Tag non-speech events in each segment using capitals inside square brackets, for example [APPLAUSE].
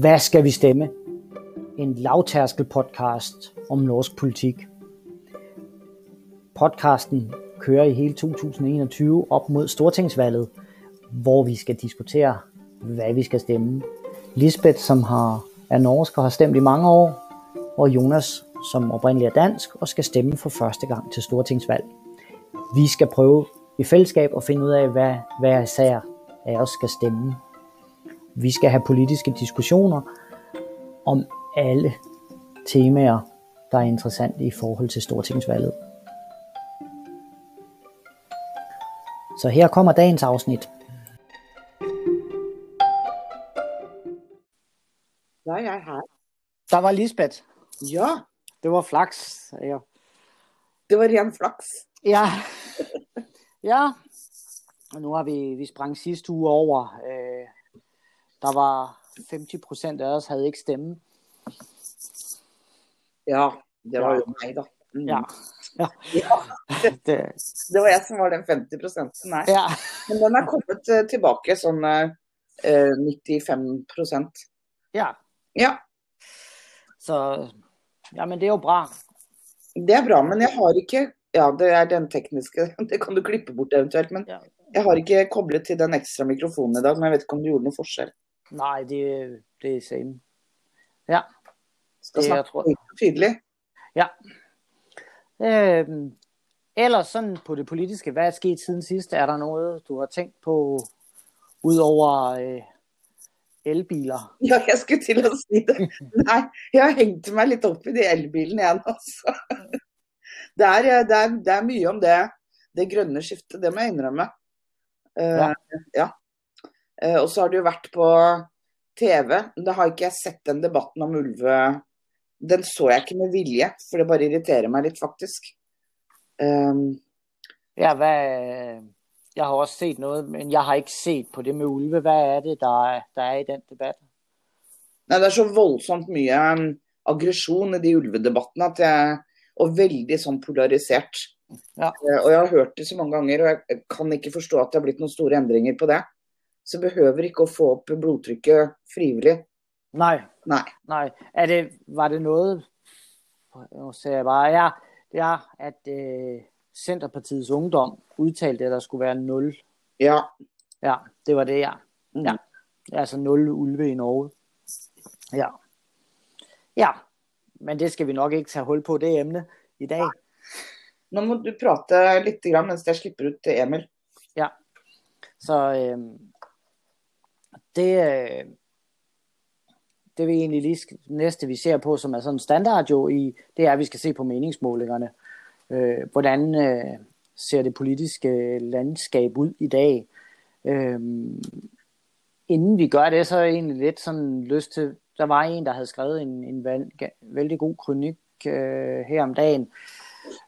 Hvad skal vi stemme? En lavtærskel podcast om norsk politik. Podcasten kører i hele 2021 op mod Stortingsvalget, hvor vi skal diskutere, hvad vi skal stemme. Lisbeth, som har, er norsk og har stemt i mange år, og Jonas, som oprindeligt er dansk og skal stemme for første gang til Stortingsvalg. Vi skal prøve i fællesskab at finde ud af, hvad hver især af os skal stemme. Vi skal have politiske diskussioner om alle temaer, der er interessante i forhold til Stortingsvalget. Så her kommer dagens afsnit. Ja, er her. Der var Lisbeth. Ja, Det var flaks. Ja. det var ren flaks. Ja. ja. Og nu har vi, vi sprang sidste uge over. Øh, der var 50 procent af os havde ikke stemme. Ja, det var Ja. jo meg, da. Mm. Ja. Ja. Ja, [LAUGHS] Det, det var jeg som var den 50 prosenten her. ja. Men den er kommet eh, tilbake sånn eh, 95% ja. Ja, Så, ja, men det er jo bra. det er bra, men jeg har ikke Ja, det er den tekniske. [LAUGHS] Det kan du klippe bort eventuelt. Men Ja. jeg har ikke koblet til den ekstra mikrofonen i dag. Men jeg vet ikke om det gjorde noe forskjell. Nej, det, det er same. Ja. Skal Det, jeg snakke og tydelig. Øhm, ellers sådan på det politiske, hvad er sket siden sidst? Er der noget, du har tænkt på, udover øh, elbiler? [LAUGHS] Ja, jeg skulle til å si det. Nei, jeg har hengt meg litt opp i de elbilene igjen, altså. Det er, det, er, det er mye om det, det grønne skiftet, det må jeg innrømme. Eh, Ja. ja. Eh, og så har det jo vært på TV. Da har ikke jeg sett den debatten om ulve... Den så jeg ikke med vilje, for det bare irriterer meg litt, faktisk. Um, Ja, hvad, jeg har også set noget, men jeg har ikke set på det med ulve. Hvad er det, der er, der er i den debat? Nei, det er så voldsomt mye um, aggresjon i de ulvedebattene at jeg, og veldig sånn polarisert. Ja. Eh, Og jeg har hørt det så mange ganger, og jeg kan ikke forstå at det har blitt noen store endringer på det. Så behøver ikke å få opp blodtrykket frivillig. Nej, Nei. nej. Er det, var det noget, nu ser jeg bare, ja, det er, at øh, Centerpartiets Ungdom udtalte, at der skulle være 0 Ja. Ja, det var det, ja. Mm. Ja. Altså 0 ulve i Norge. Ja. Ja, men det skal vi nok ikke tage hul på, det emne i dag. Nå må du prate grann mens jeg slipper ut til Emil. Så øh, det, øh, det vi egentlig lige skal, næste, vi ser på, som er sådan standard jo, i, det er, at vi skal se på meningsmålingerne. Øh, hvordan øh, ser det politiske landskab ud i dag? Øh, inden vi gør det, så er jeg egentlig lidt sådan lyst til, der var en, der havde skrevet en, en vel, vældig god kronik øh, her om dagen.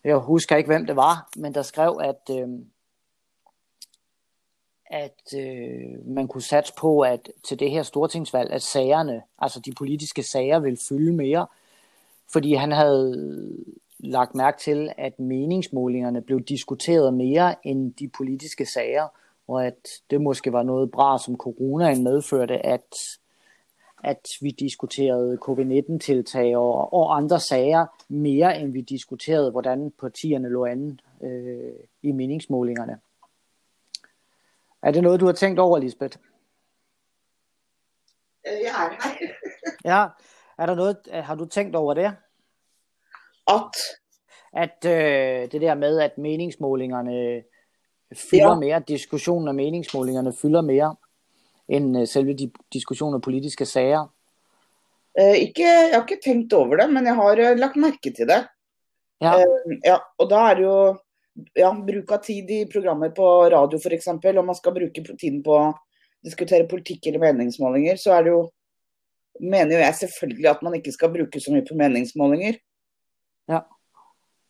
Jeg husker ikke, hvem det var, men der skrev, at, øh, at øh, man kunne satse på, at til det her stortingsvalg, at sagerne, altså de politiske sager, vil fylde mere, fordi han havde lagt mærke til, at meningsmålingerne blev diskuteret mere end de politiske sager, og at det måske var noget bra, som coronaen medførte, at, at vi diskuterede covid-19-tiltag og, og andre sager mere, end vi diskuterede, hvordan partierne lå an øh, i meningsmålingerne. Er det noget, du har tænkt over, Lisbeth? Jeg er her. [LAUGHS] Ja. Er der noget, har du tænkt over det? At At øh, det der med, at meningsmålingerne fylder Ja. mere, diskussionen af meningsmålingerne fylder mere, end øh, selve de diskussioner af politiske sager. eh, ikke, Jeg har ikke tenkt over det, men jeg har lagt merke til det. Ja, Eh, ja, og da er det jo ja, bruk av tid i programmer på radio f.eks. Om man skal bruke tiden på å diskutere politikk eller meningsmålinger, så er det jo mener jo jeg selvfølgelig at man ikke skal bruke så mye på meningsmålinger. ja.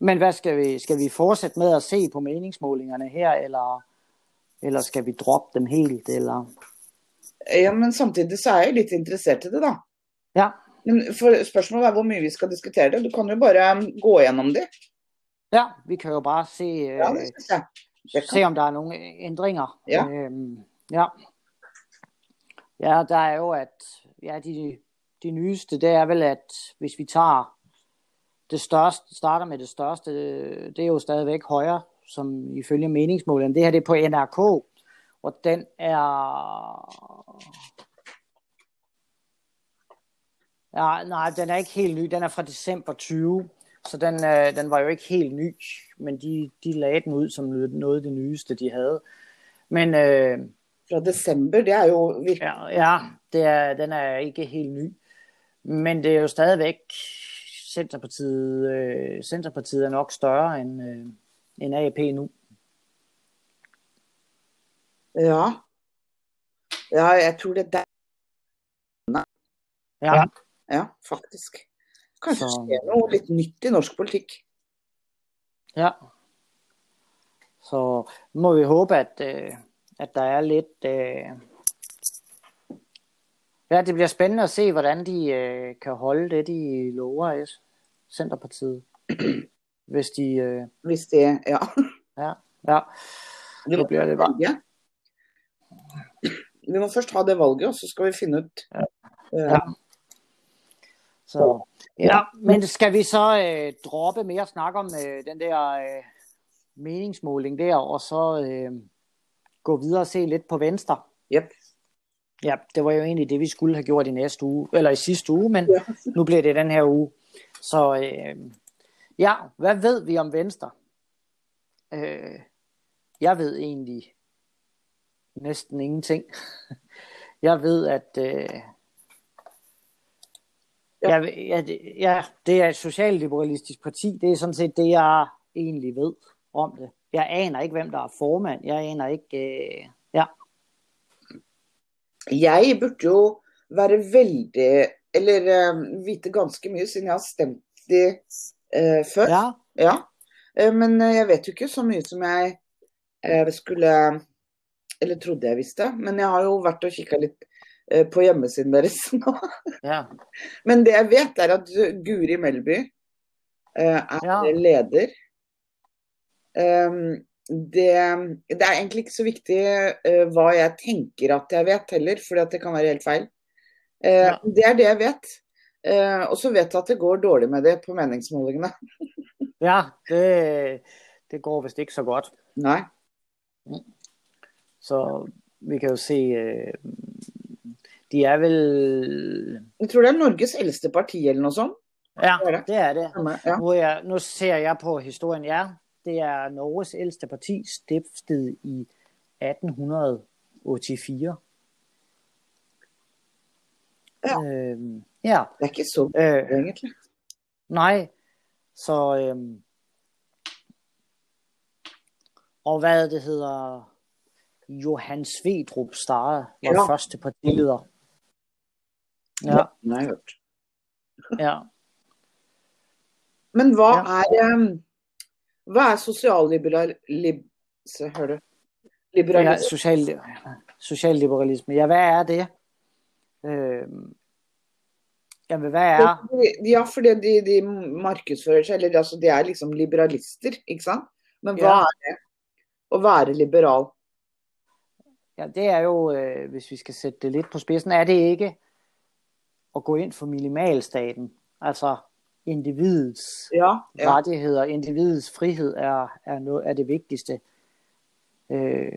Men hvad skal vi, skal vi fortsætte med at se på meningsmålingerne her, eller, eller skal vi droppe dem helt, eller? Ja, Men samtidig så er jeg litt interessert i det, da. Ja, Men for Spørsmålet er hvor mye vi skal diskutere det. Du kan jo bare gå gjennom de. Ja, vi kan jo bare se, øh, Ja, det. Det kan. se om der er nogle ændringer. Ja. Øhm, ja. Ja, der er jo, at ja, de de nyeste, det er vel, at hvis vi tager det største, starter med det største, det er jo stadigvæk højere, som ifølge meningsmålen. Det her det er på NRK, og den er... Ja, nej, den er ikke helt ny. Den er fra december 20, så den, øh, den var jo ikke helt ny, men de, de lagde den ud som noget af det nyeste, de havde. Men øh, fra december, det er jo virkelig... Ja, ja det er, den er ikke helt ny. Men det er jo stadigvæk... Centerpartiet, øh, Centerpartiet er nok større end, øh, end AP nu. Ja. Ja, jeg tror det er der. Ja. Ja, faktisk. Kanskje Så... skjer noe litt nytt i norsk politikk. Ja. Så må vi håbe at, øh, at der er lidt... Øh... Ja, det bliver spændende at se, hvordan de øh, kan holde det, de lover i Centerpartiet. [CLEARS THROAT] Hvis de... Hvis det er, ja. Ja, ja. Det bliver det bare. [CLEARS THROAT] Ja. Vi må først ha det valget, og så skal vi finde ut. Ja. ja. Så, ja, men skal vi så øh, droppe mere snak om øh, den der øh, meningsmåling der, og så øh, gå videre og se lidt på venstre. Yep. Ja, det var jo egentlig det, vi skulle have gjort i næste uge, eller i sidste uge, men ja. [LAUGHS] nu bliver det den her uge. Så øh, ja, hvad ved vi om venstre? Øh, jeg ved egentlig næsten ingenting. [LAUGHS] jeg ved, at øh, ja. Jeg, ja, det, ja, det er et socialliberalistisk parti. Det er sådan set det, jeg egentlig ved om det. Jeg aner ikke, hvem der er formand. Jeg aner ikke... Øh, ja. Jeg burde jo være veldig, eller uh, vite ganske mye, siden jeg har stemt de uh, før. Ja. ja. Uh, men jeg vet jo ikke så mye som jeg uh, skulle, eller trodde jeg visste. Men jeg har jo vært og kikket litt på hjemmesiden deres [LAUGHS] nå. Ja. Men det jeg vet er at Guri Melby uh, er ja. leder. Det, det, er egentlig ikke så viktig uh, hva jeg tenker at jeg vet heller, for det kan være helt feil. Ja. Det er det jeg vet. Og så vet jeg at det går dårlig med det på meningsmålingene. [LAUGHS] ja, det, det går vist ikke så godt. Nei. Så vi kan jo se De er vel Jeg tror det er Norges eldste parti eller noe sånt. Ja, det er det. Ja. Nå, jeg, nå ser jeg på historien. Ja, det er Norges ældste parti, stiftet i 1884. Ja. Øhm, ja. Det er ikke så øh, egentlig. Nej, så øhm, og hvad det hedder Johan Svedrup Stare var ja. første partileder. Ja. Nej, hørt. ja. Men hvad ja. er um, Hva er sosialliberal... Lib, se, hør du. Liberalisme. Ja, social, socialliberalisme. Ja, hvad er det? Øh, jamen, hvad er... Ja, fordi de, de markedsfører seg, eller altså, de er liksom liberalister, ikke sant? Men hva ja. er det å være liberal? Ja, det er jo, øh, hvis vi skal sætte det lidt på spidsen, er det ikke at gå ind for minimalstaten. Altså, individets ja, ja. rettigheder, individets frihed er, er, noget, er det vigtigste, øh,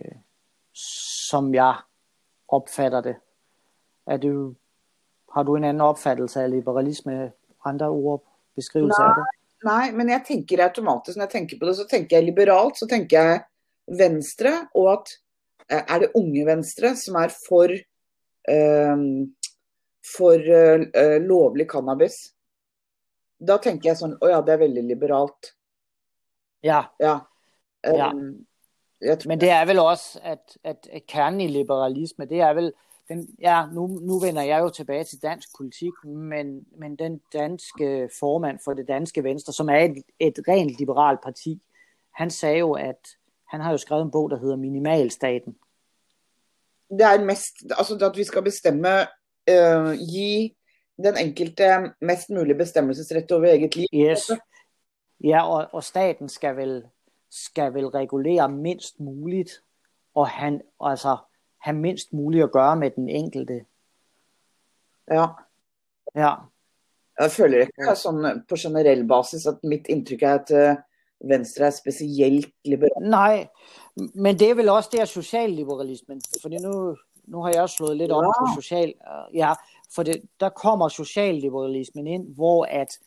som jeg opfatter det. Er du, har du en anden opfattelse af liberalisme, andre ord, beskrivelse nej, af det? Nej, men jeg tænker automatisk, når jeg tænker på det, så tænker jeg liberalt, så tænker jeg venstre, og at er det unge venstre som er for, øh, for øh, lovlig cannabis? da tenker jeg sånn Å ja, det er veldig liberalt. Ja. ja. Um, ja. Men det er vel også, at, at, at kernen i liberalisme, det er vel, den, ja, nu, nu vender jeg jo tilbage til dansk politik, men, men den danske formand for det danske venstre, som er et, et rent liberalt parti, han sagde jo, at han har jo skrevet en bog, der hedder Minimalstaten. Det er mest, altså at vi skal bestemme, uh, gi den enkelte mest mulig bestemmelsesrett over eget liv. Yes. Ja, og, og staten skal vel, skal vel regulere mindst muligt, og han, altså, have mindst muligt at gøre med den enkelte. Ja. Ja. Jeg føler ikke sånn på generell basis at mitt inntrykk er at uh, Venstre er spesielt liberal. Nej, men det er vel også der socialliberalismen, fordi nu, nu har jeg også slået lidt op på social, ja, for det, der kommer socialliberalismen ind, hvor at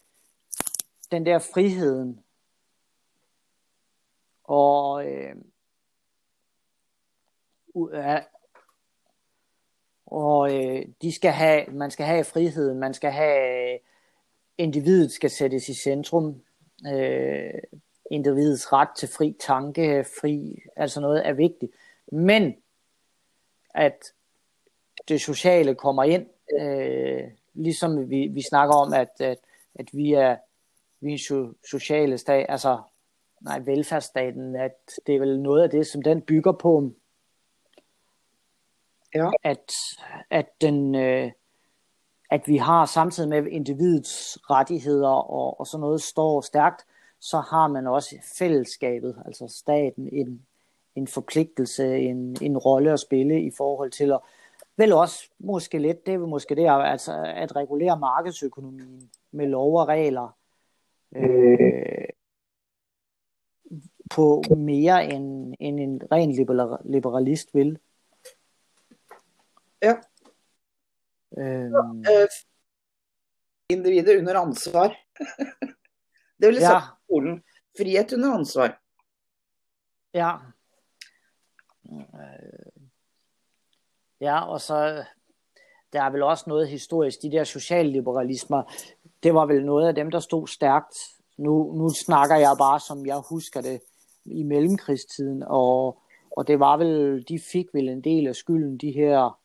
den der friheden og øh, ja, og øh, de skal have, man skal have friheden, man skal have, individet skal sættes i centrum, øh, individets ret til fri tanke, fri, altså noget er vigtigt. Men at det sociale kommer ind, øh, ligesom vi, vi snakker om, at, at, at vi er, vi er so, sociale stat, altså nej, velfærdsstaten, at det er vel noget af det, som den bygger på, ja. at, at, den, øh, at vi har samtidig med individets rettigheder og, og sådan noget står stærkt, så har man også fællesskabet, altså staten, en, en forpligtelse, en, en rolle at spille i forhold til at, vel også måske lidt, det er måske det, altså at regulere markedsøkonomien med lov og regler, øh, på mere end, end en ren liberalist vil. Ja. Øhm, øh, individet under ansvar. [LAUGHS] det vil jeg ja. skolen. Frihet under ansvar. Ja. Øh, ja, og så der er vel også noget historisk, de der socialliberalismer, det var vel noget af dem, der stod stærkt. Nu, nu snakker jeg bare, som jeg husker det, i mellemkrigstiden, og, og det var vel, de fik vel en del af skylden, de her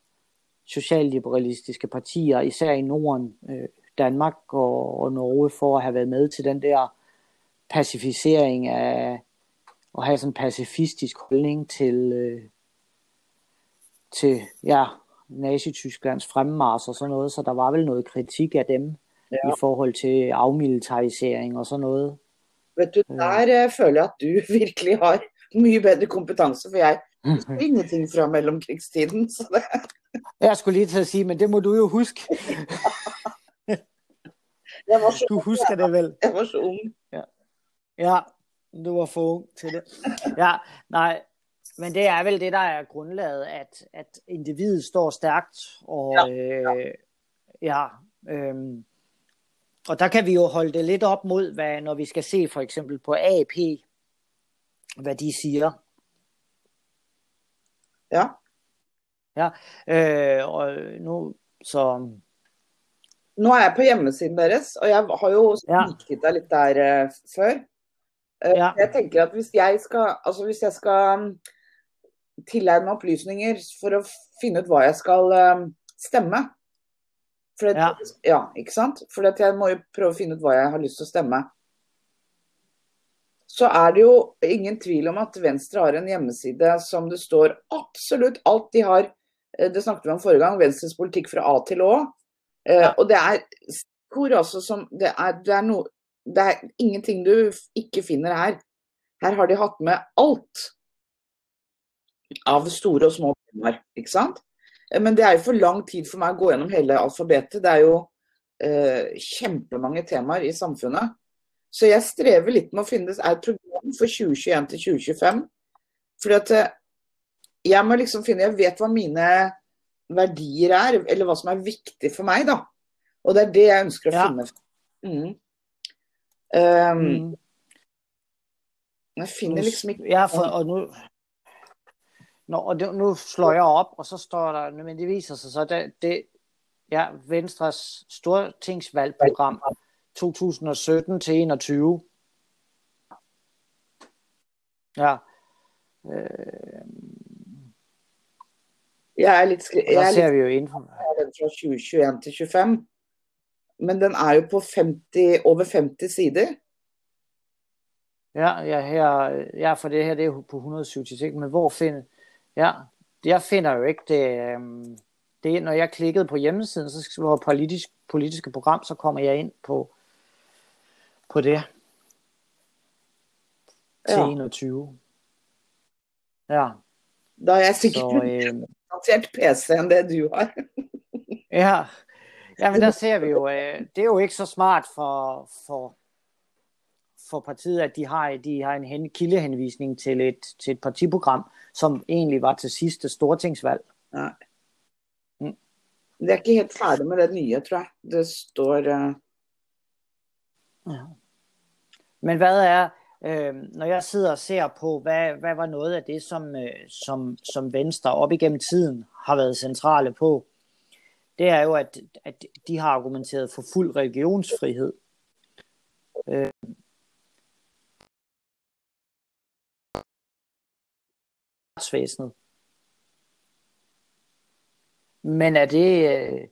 socialliberalistiske partier, især i Norden, øh, Danmark og, og Norge, for at have været med til den der pacificering af, og have sådan en pacifistisk holdning til, øh, til ja, Nazi-Tysklands fremmars og sådan noget, så der var vel noget kritik af dem ja. i forhold til afmilitarisering og sådan noget. Vet du, der øh, føler jeg at du [LAUGHS] virkelig har mye bedre kompetence, for jeg husker [LAUGHS] ingenting fra mellomkrigstiden. Så det... Jeg skulle lige til at sige, men det må du jo huske. [LAUGHS] jeg var så du husker det vel? Jeg var så ung. Ja. ja, du var for ung til det. Ja, nej, men det er vel det, der er grundlaget, at, at individet står stærkt, og ja. Øh, ja øh, og der kan vi jo holde det lidt op mod, hvad, når vi skal se for eksempel på AP, hvad de siger. Ja. Ja, øh, og nu så... Nå er jeg på hjemmesiden deres, og jeg har jo snikket ja. litt der uh, før. Uh, ja. Jeg tenker at hvis jeg skal, altså hvis jeg skal tilegne meg opplysninger for å finne ut hva jeg skal uh, stemme for det, ja. ja. ikke sant? For jeg må jo prøve å finne ut hva jeg har lyst til å stemme. Så er det jo ingen tvil om at Venstre har en hjemmeside som det står absolutt alt de har. Det snakket vi om forrige gang. Venstres politikk fra A til Å. Ja. Og det er altså som det er, det er noe Det er ingenting du ikke finner her. Her har de hatt med alt av store og små temaer, ikke sant? Men det er jo for lang tid for meg å gå gjennom hele alfabetet. Det er jo eh, kjempemange temaer i samfunnet. Så jeg strever litt med å finne et program for 2021 til 2025. Fordi at jeg må liksom finne Jeg vet hva mine verdier er, eller hva som er viktig for meg, da. Og det er det jeg ønsker å ja. finne. Mm. Um, mm. Jeg finner liksom ikke Ja, for, og nu, Nå, og det, nu slår jeg op, og så står der, men det viser sig så, det, det ja, Venstres stortingsvalgprogram 2017 til 21. Ja. Øh, jeg er skri jeg er ser vi jo innenfor. Den fra 2021 til 25. Men den er jo på 50, over 50 sider. Ja, ja, her, ja, for det her det er på 176, men hvor finder Ja, jeg finder jo ikke det, øhm, det når jeg klikkede på hjemmesiden, så var politisk, politiske program, så kommer jeg ind på, på det. Til ja. 21. Ja. Da er jeg sikkert så, øhm, PC enn det du har. ja, Ja, men der ser vi jo, øh, det er jo ikke så smart for, for, for partiet, at de har, de har en hen, kildehenvisning til et, til et partiprogram, som egentlig var til sidste stortingsvalg. Nei. Mm. Det er ikke helt ferdig med det nye, tror jeg. Det står uh... Ja. Men hvad er, øh, når jeg sidder og ser på, hvad, hvad var noget af det, som, øh, som, som Venstre op igennem tiden har været centrale på, det er jo, at, at de har argumenteret for fuld religionsfrihed. Øh, retsvæsenet. Men er det... Øh,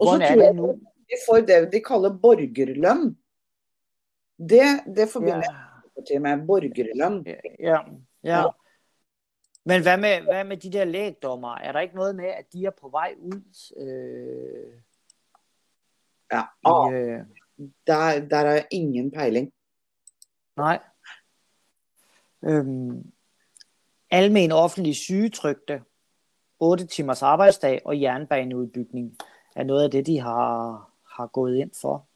Og så er tror jeg nu? de får det de kaller borgerlønn. Det, det forbinder Ja, jeg med borgerlønn. ja, ja. ja. Men hvad med, hvad med de der lægdommer? Er der ikke noget med, at de er på vej ud? Øh, Ja, i, ah, øh, der, der er ingen peiling. nej. Øhm, almen offentlig sygetrygte, 8 timers arbejdsdag og jernbaneudbygning er noget af det, de har, har gået ind for.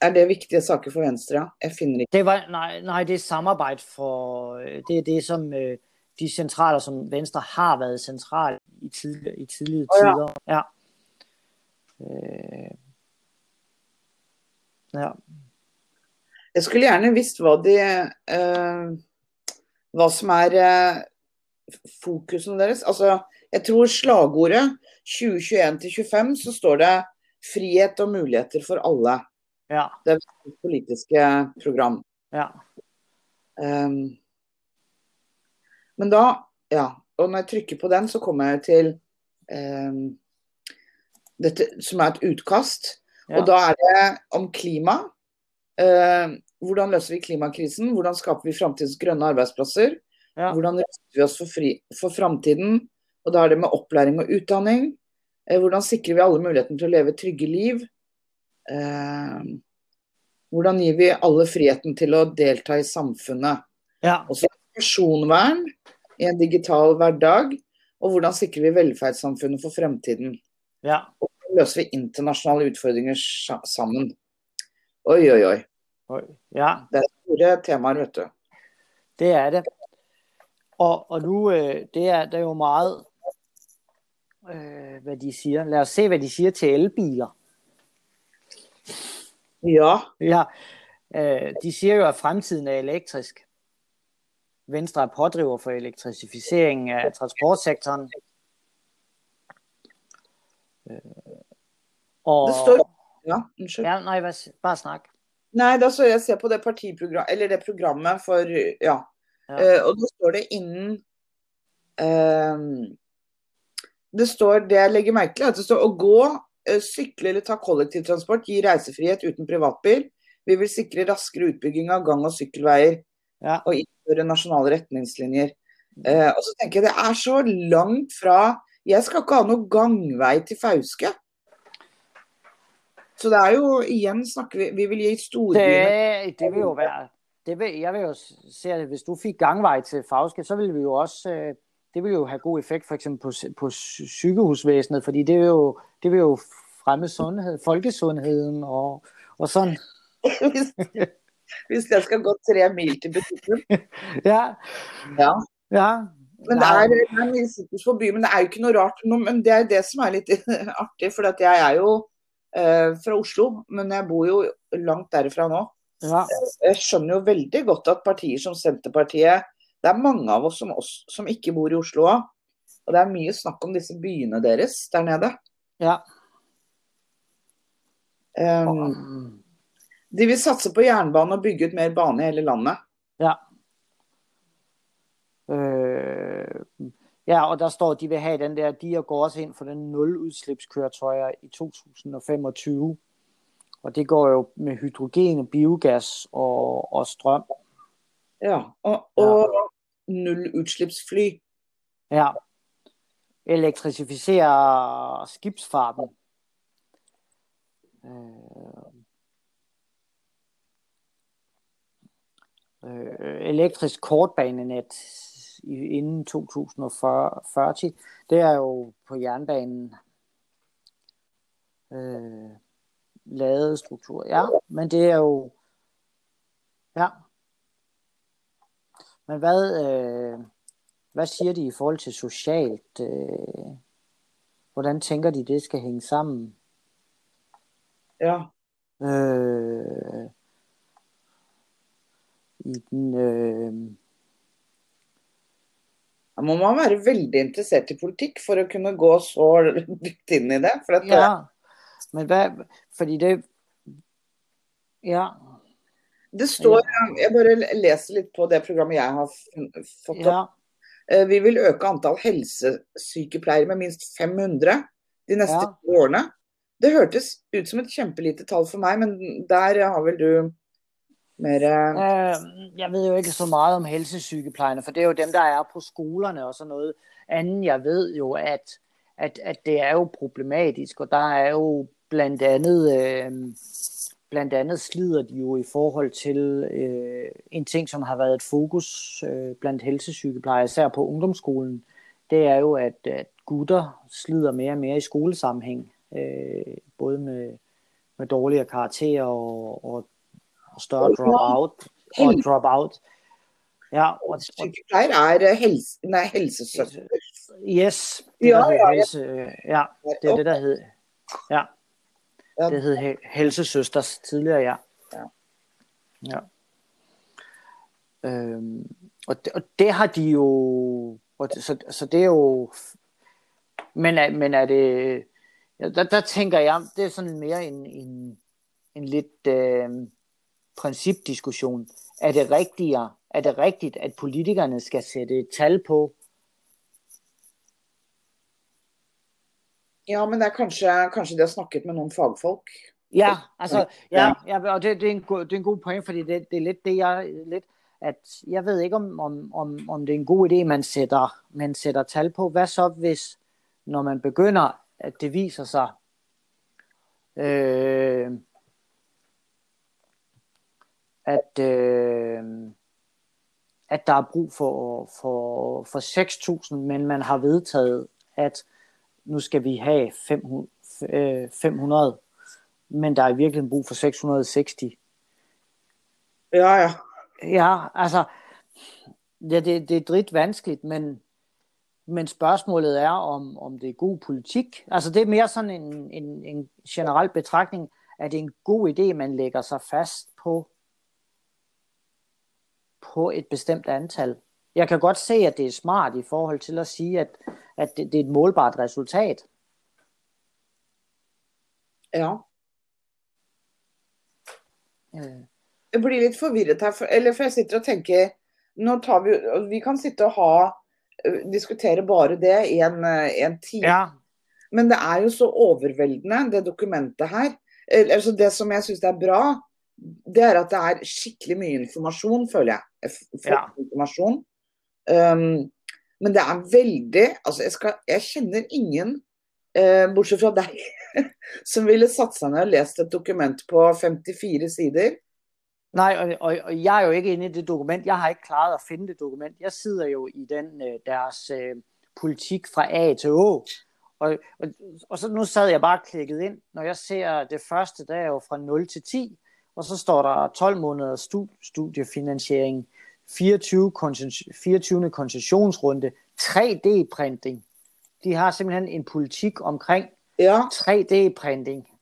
Er det vigtige saker for Venstre? Jeg finner ikke Det var, nej, nej, det er samarbejde for, øh, det er det, som øh, de centraler, som Venstre har været central i, tidligere, i tidligere Åh, ja. tider. Ja. Øh, ja. Jeg skulle gjerne visst hva, de, eh, hva som er eh, fokusen deres. Altså, jeg tror slagordet 2021-25 så står det 'frihet og muligheter for alle'. Ja, Det er et politiske program. ja, Um, men da, ja, og når jeg trykker på den, så kommer jeg til um, dette som er et utkast. ja, Og da er det om klima. Eh, hvordan løser vi klimakrisen? Hvordan skaper vi framtidens grønne arbeidsplasser? ja, Hvordan ruster vi oss for, fri, for framtiden? Og da er det med opplæring og utdanning. Eh, hvordan sikrer vi alle muligheten til å leve trygge liv? Eh, hvordan gir vi alle friheten til å delta i samfunnet? ja, Og så personvern i en digital hverdag. Og hvordan sikrer vi velferdssamfunnet for fremtiden? ja. løser vi internasjonale utfordringer sa- sammen. Oi, oi, oi. Oj, ja, Det er store temaer, vet du. det er det. Og, og nu, øh, det, er, det er jo meget, øh, hvad de siger. Lad os se, hvad de siger til elbiler. Ja, Ja, øh, de siger jo, at fremtiden er elektrisk. Venstre er pådriver for elektrificeringen af transportsektoren. Øh, og, det står ja, unnskyld. Ja, nej, bare snak. Nei, da så jeg ser på det partiprogram, eller det programmet for Ja. Ja. Eh, og da står det innen eh, Det står det jeg legger merke til, at det står å gå, sykle eller ta kollektivtransport gir reisefrihet uten privatbil. Vi vil sikre raskere utbygging av gang- og sykkelveier. Ja, og innføre nasjonale retningslinjer. Eh, og så tenker jeg det er så langt fra Jeg skal ikke ha noe gangvei til Fauske. Så det er jo igjen snakker vi Vi vil gi storbyene det, det vil jo være... Det vil, jeg vil jo se, at hvis du fik gangvej til Fauske, så ville vi jo også... Øh, det vil jo have god effekt for eksempel på, på sygehusvæsenet, fordi det vil jo, det vil jo fremme sundhed, folkesundheden og, og sådan. [LAUGHS] hvis, jeg skal gå tre mil til butikken. [LAUGHS] Ja, Ja. ja. Men det er, det er mye fokus på by, men det er jo ikke noe rart. No, men det er det som er litt artig, for at jeg er jo eh, fra Oslo, men jeg bor jo langt derifra nå. ja, jeg skjønner jo veldig godt at partier som Senterpartiet Det er mange av oss som, oss, som ikke bor i Oslo òg. Og det er mye snakk om disse byene deres der nede. ja. Um, de vil satse på jernbane og bygge ut mer bane i hele landet. Ja. Øh, ja, og der står, at de vil have den der, de går også ind for den nul-udslipskøretøjer i 2025. Og det går jo med hydrogen, biogas og, og strøm. Ja, Og, og nullutslippsfly. Ja. Elektrificere skibsfarten. Øh, øh, elektrisk kortbanenet inden 2040, det er jo på jernbanen øh, lavede struktur. Ja, men det er jo, ja. Men hvad, øh, hvad siger de i forhold til socialt? Øh, hvordan tænker de, det skal hænge sammen? Ja. Øh, i den, øh, må man være veldig interessert i politikk for å kunne gå så dypt inn i det. For at ja, men hvad, fordi det, ja, det står Jeg bare leser litt på det programmet jeg har fått opp. ja, Eh, Vi vil øke antall helsesykepleiere med minst 500 de neste Ja. årene. Det hørtes ut som et kjempelite tall for meg, men der har vel du men, eh, Øh, jeg ved jo ikke så meget om helsesygeplejerske, for det er jo dem, der er på skolerne og sådan noget. Anden jeg ved jo, at, at, at det er jo problematisk, og der er jo blandt andet, øh, blandt andet slider de jo i forhold til øh, en ting, som har været et fokus øh, blandt helsesygeplejersker, især på ungdomsskolen. Det er jo, at, at gutter slider mere og mere i skolesammenhæng, øh, både med, med dårligere karakterer og, og større drop-out. Og drop-out. Ja, og, Sykepleier er eh, helse, nei, helsesøster. yes, det Ja, ja, helse, ja, det er det, der hed, ja, det hed he- helsesøsters tidligere, ja. Ja. ja. Øhm, og, det, og det har de jo, og det, så, så det er jo, men er, men er det, ja, der, der tænker jeg, det er sådan mere en, en, en lidt øh, principdiskussion. Er det rigtigere, er det rigtigt, at politikerne skal sætte et tal på, Ja, men det er kanskje, kanskje de har snakket med noen fagfolk. Ja, altså, ja, Ja. ja og det, det, er en, god- det er en god point, fordi det, det er lidt det, jeg lidt, at jeg ved ikke, om, om, om, om det er en god idé, man sætter, man sætter tal på. Hvad så, hvis, når man begynder, at det viser sig, øh, at, øh, at der er brug for, for, for 6.000, men man har vedtaget, at nu skal vi have 500, øh, 500 men der er i virkeligheden brug for 660. Ja, ja. Ja, altså, ja, det, det er dridt vanskeligt, men, men spørgsmålet er, om, om det er god politik. Altså, det er mere sådan en, en, en generel betragtning, at det er en god idé, man lægger sig fast på, på et bestemt antal. Jeg kan godt se, at det er smart i forhold til at sige, at, at det, det er et målbart resultat. ja. Øh, Jeg blir litt forvirret her, for, eller for jeg sitter og tenker nå tar vi, vi kan sitte og ha, eh, diskutere bare det i en, eh, en time. ja, Men det er jo så overveldende, det dokumentet her. Altså det som jeg syns er bra, det er at det er skikkelig mye informasjon, føler jeg. F- Ja. Informasjon. Um, men det er veldig Altså, jeg, skal, jeg kjenner ingen, eh, bortsett fra deg, [LAUGHS] som ville satt seg ned og lest et dokument på 54 sider. Nej, og, og, og jeg er jo ikke inde i det dokument. Jeg har ikke klaret at finde det dokument. Jeg sidder jo i den øh, deres øh, politik fra A til Å. Og, og, og så nu sad jeg bare klikket ind. Når jeg ser det første, der er jo fra 0 til 10, og så står der 12 måneder stu- studiefinansiering, 24, koncession- 24. koncessionsrunde, 3D-printing. De har simpelthen en politik omkring Ja, 3D-printing.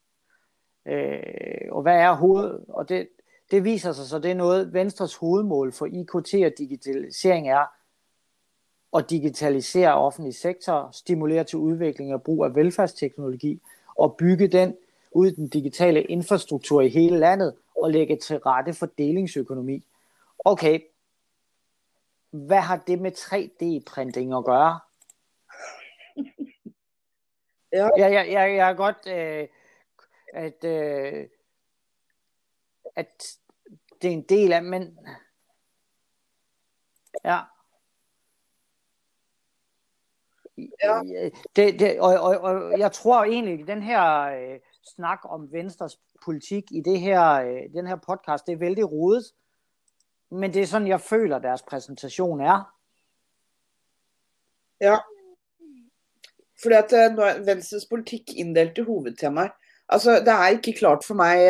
Øh, og hvad er hoved... Og det, det viser sig så, det er noget, Venstres hovedmål for IKT og digitalisering er at digitalisere offentlig sektor, stimulere til udvikling og brug af velfærdsteknologi, og bygge den ud i den digitale infrastruktur i hele landet, og lægge til rette for delingsøkonomi. Okay, hvad har det med 3D-printing at gøre? [LAUGHS] Ja. Jeg, jeg, jeg, jeg er godt, øh, at, øh, at det er en del af, men ja. Ja. Det, det, og, og, og jeg tror egentlig, at den her øh, snak om Venstres politik i det her, øh, den her podcast, det er vældig rodet. Men det er sådan, jeg føler, deres præsentation er. Ja. Fordi at eh, nå er Venstres politikk inndelt i hovedtemaer. Altså, det er ikke klart for meg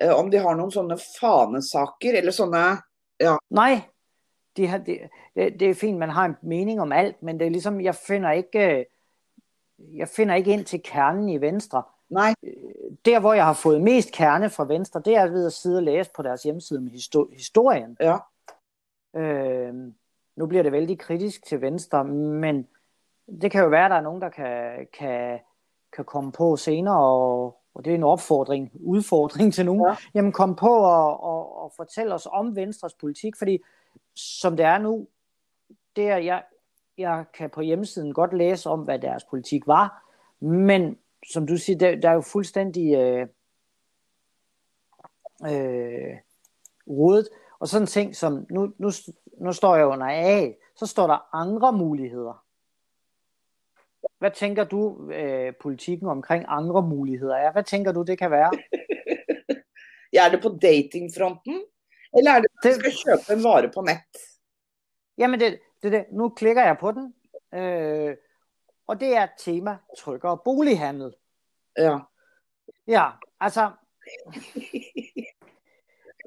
eh, om de har noen sånne fanesaker, eller sånne ja. Nej, de har, det, det, det er fint, man har en mening om alt, men det er ligesom, jeg finder ikke, jeg finder ikke ind til kernen i Venstre. Nej. Der, hvor jeg har fået mest kerne fra Venstre, det er ved at sidde og læse på deres hjemmeside med historien. Ja. Øh, nu bliver det vældig kritisk til Venstre, men det kan jo være, at der er nogen, der kan, kan, kan komme på senere, og, og det er en opfordring, udfordring til nogen, ja. jamen kom på og, og, og fortæl os om Venstres politik, fordi som det er nu, det er, jeg, jeg kan på hjemmesiden godt læse om, hvad deres politik var, men som du siger, der, der er jo fuldstændig øh, øh, rodet, og sådan ting som, nu, nu, nu står jeg under A, så står der andre muligheder. Hvad tænker du, øh, politikken omkring andre muligheder er? Hvad tænker du, det kan være? [LAUGHS] ja, er det på datingfronten? Eller er det, at du skal købe en vare på net? Jamen, det, det, det. nu klikker jeg på den, øh, og det er tema, trykker bolighandel. Ja. Ja, altså,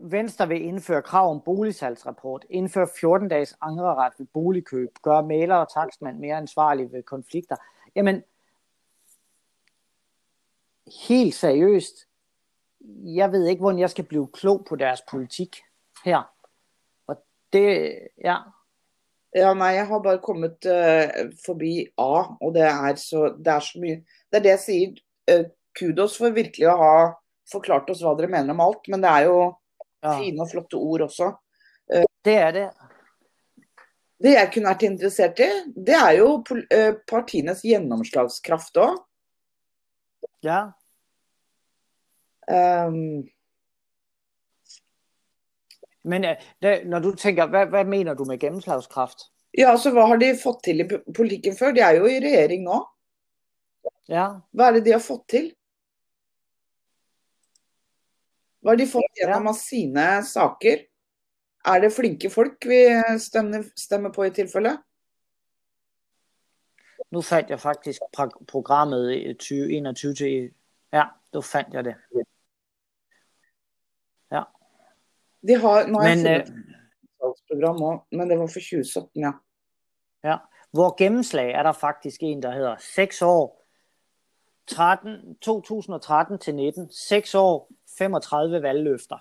Venstre vil indføre krav om boligsalgsrapport, indføre 14 dages angreret ved boligkøb, gøre maler og takstmand mere ansvarlige ved konflikter. Jamen, helt seriøst, jeg ved ikke, hvordan jeg skal blive klog på deres politik her. Og det, ja. Ja, nej, jeg har bare kommet uh, forbi A, og det er så, det er så mye. Det er det jeg siger, uh, kudos for virkelig at have forklart oss hvad dere mener om alt, men det er jo ja. fine og flotte ord også. Uh, det er det. Det jeg kunne vært interessert i, det er jo partienes gjennomslagskraft òg. Ja. Um, Men det, når du tænker, hvad, hvad mener du med gennemslagskraft? Ja, så hvad har de fått til i politikken før? De er jo i regjering nå. Ja. Hvad er det de har fått til? Hvad har de fått gjennom ja. av sine saker? Er det flinke folk vi stemmer, stemmer på i tilfælde? Nu fandt jeg faktisk programmet i 2021 til... Ja, nu fandt jeg det. Ja. De har, nå men, jeg program også, men det var for 2017, ja. Ja, hvor gennemslag er der faktisk en, der hedder 6 år, 13, 2013 til 19, 6 år, 35 valgløfter.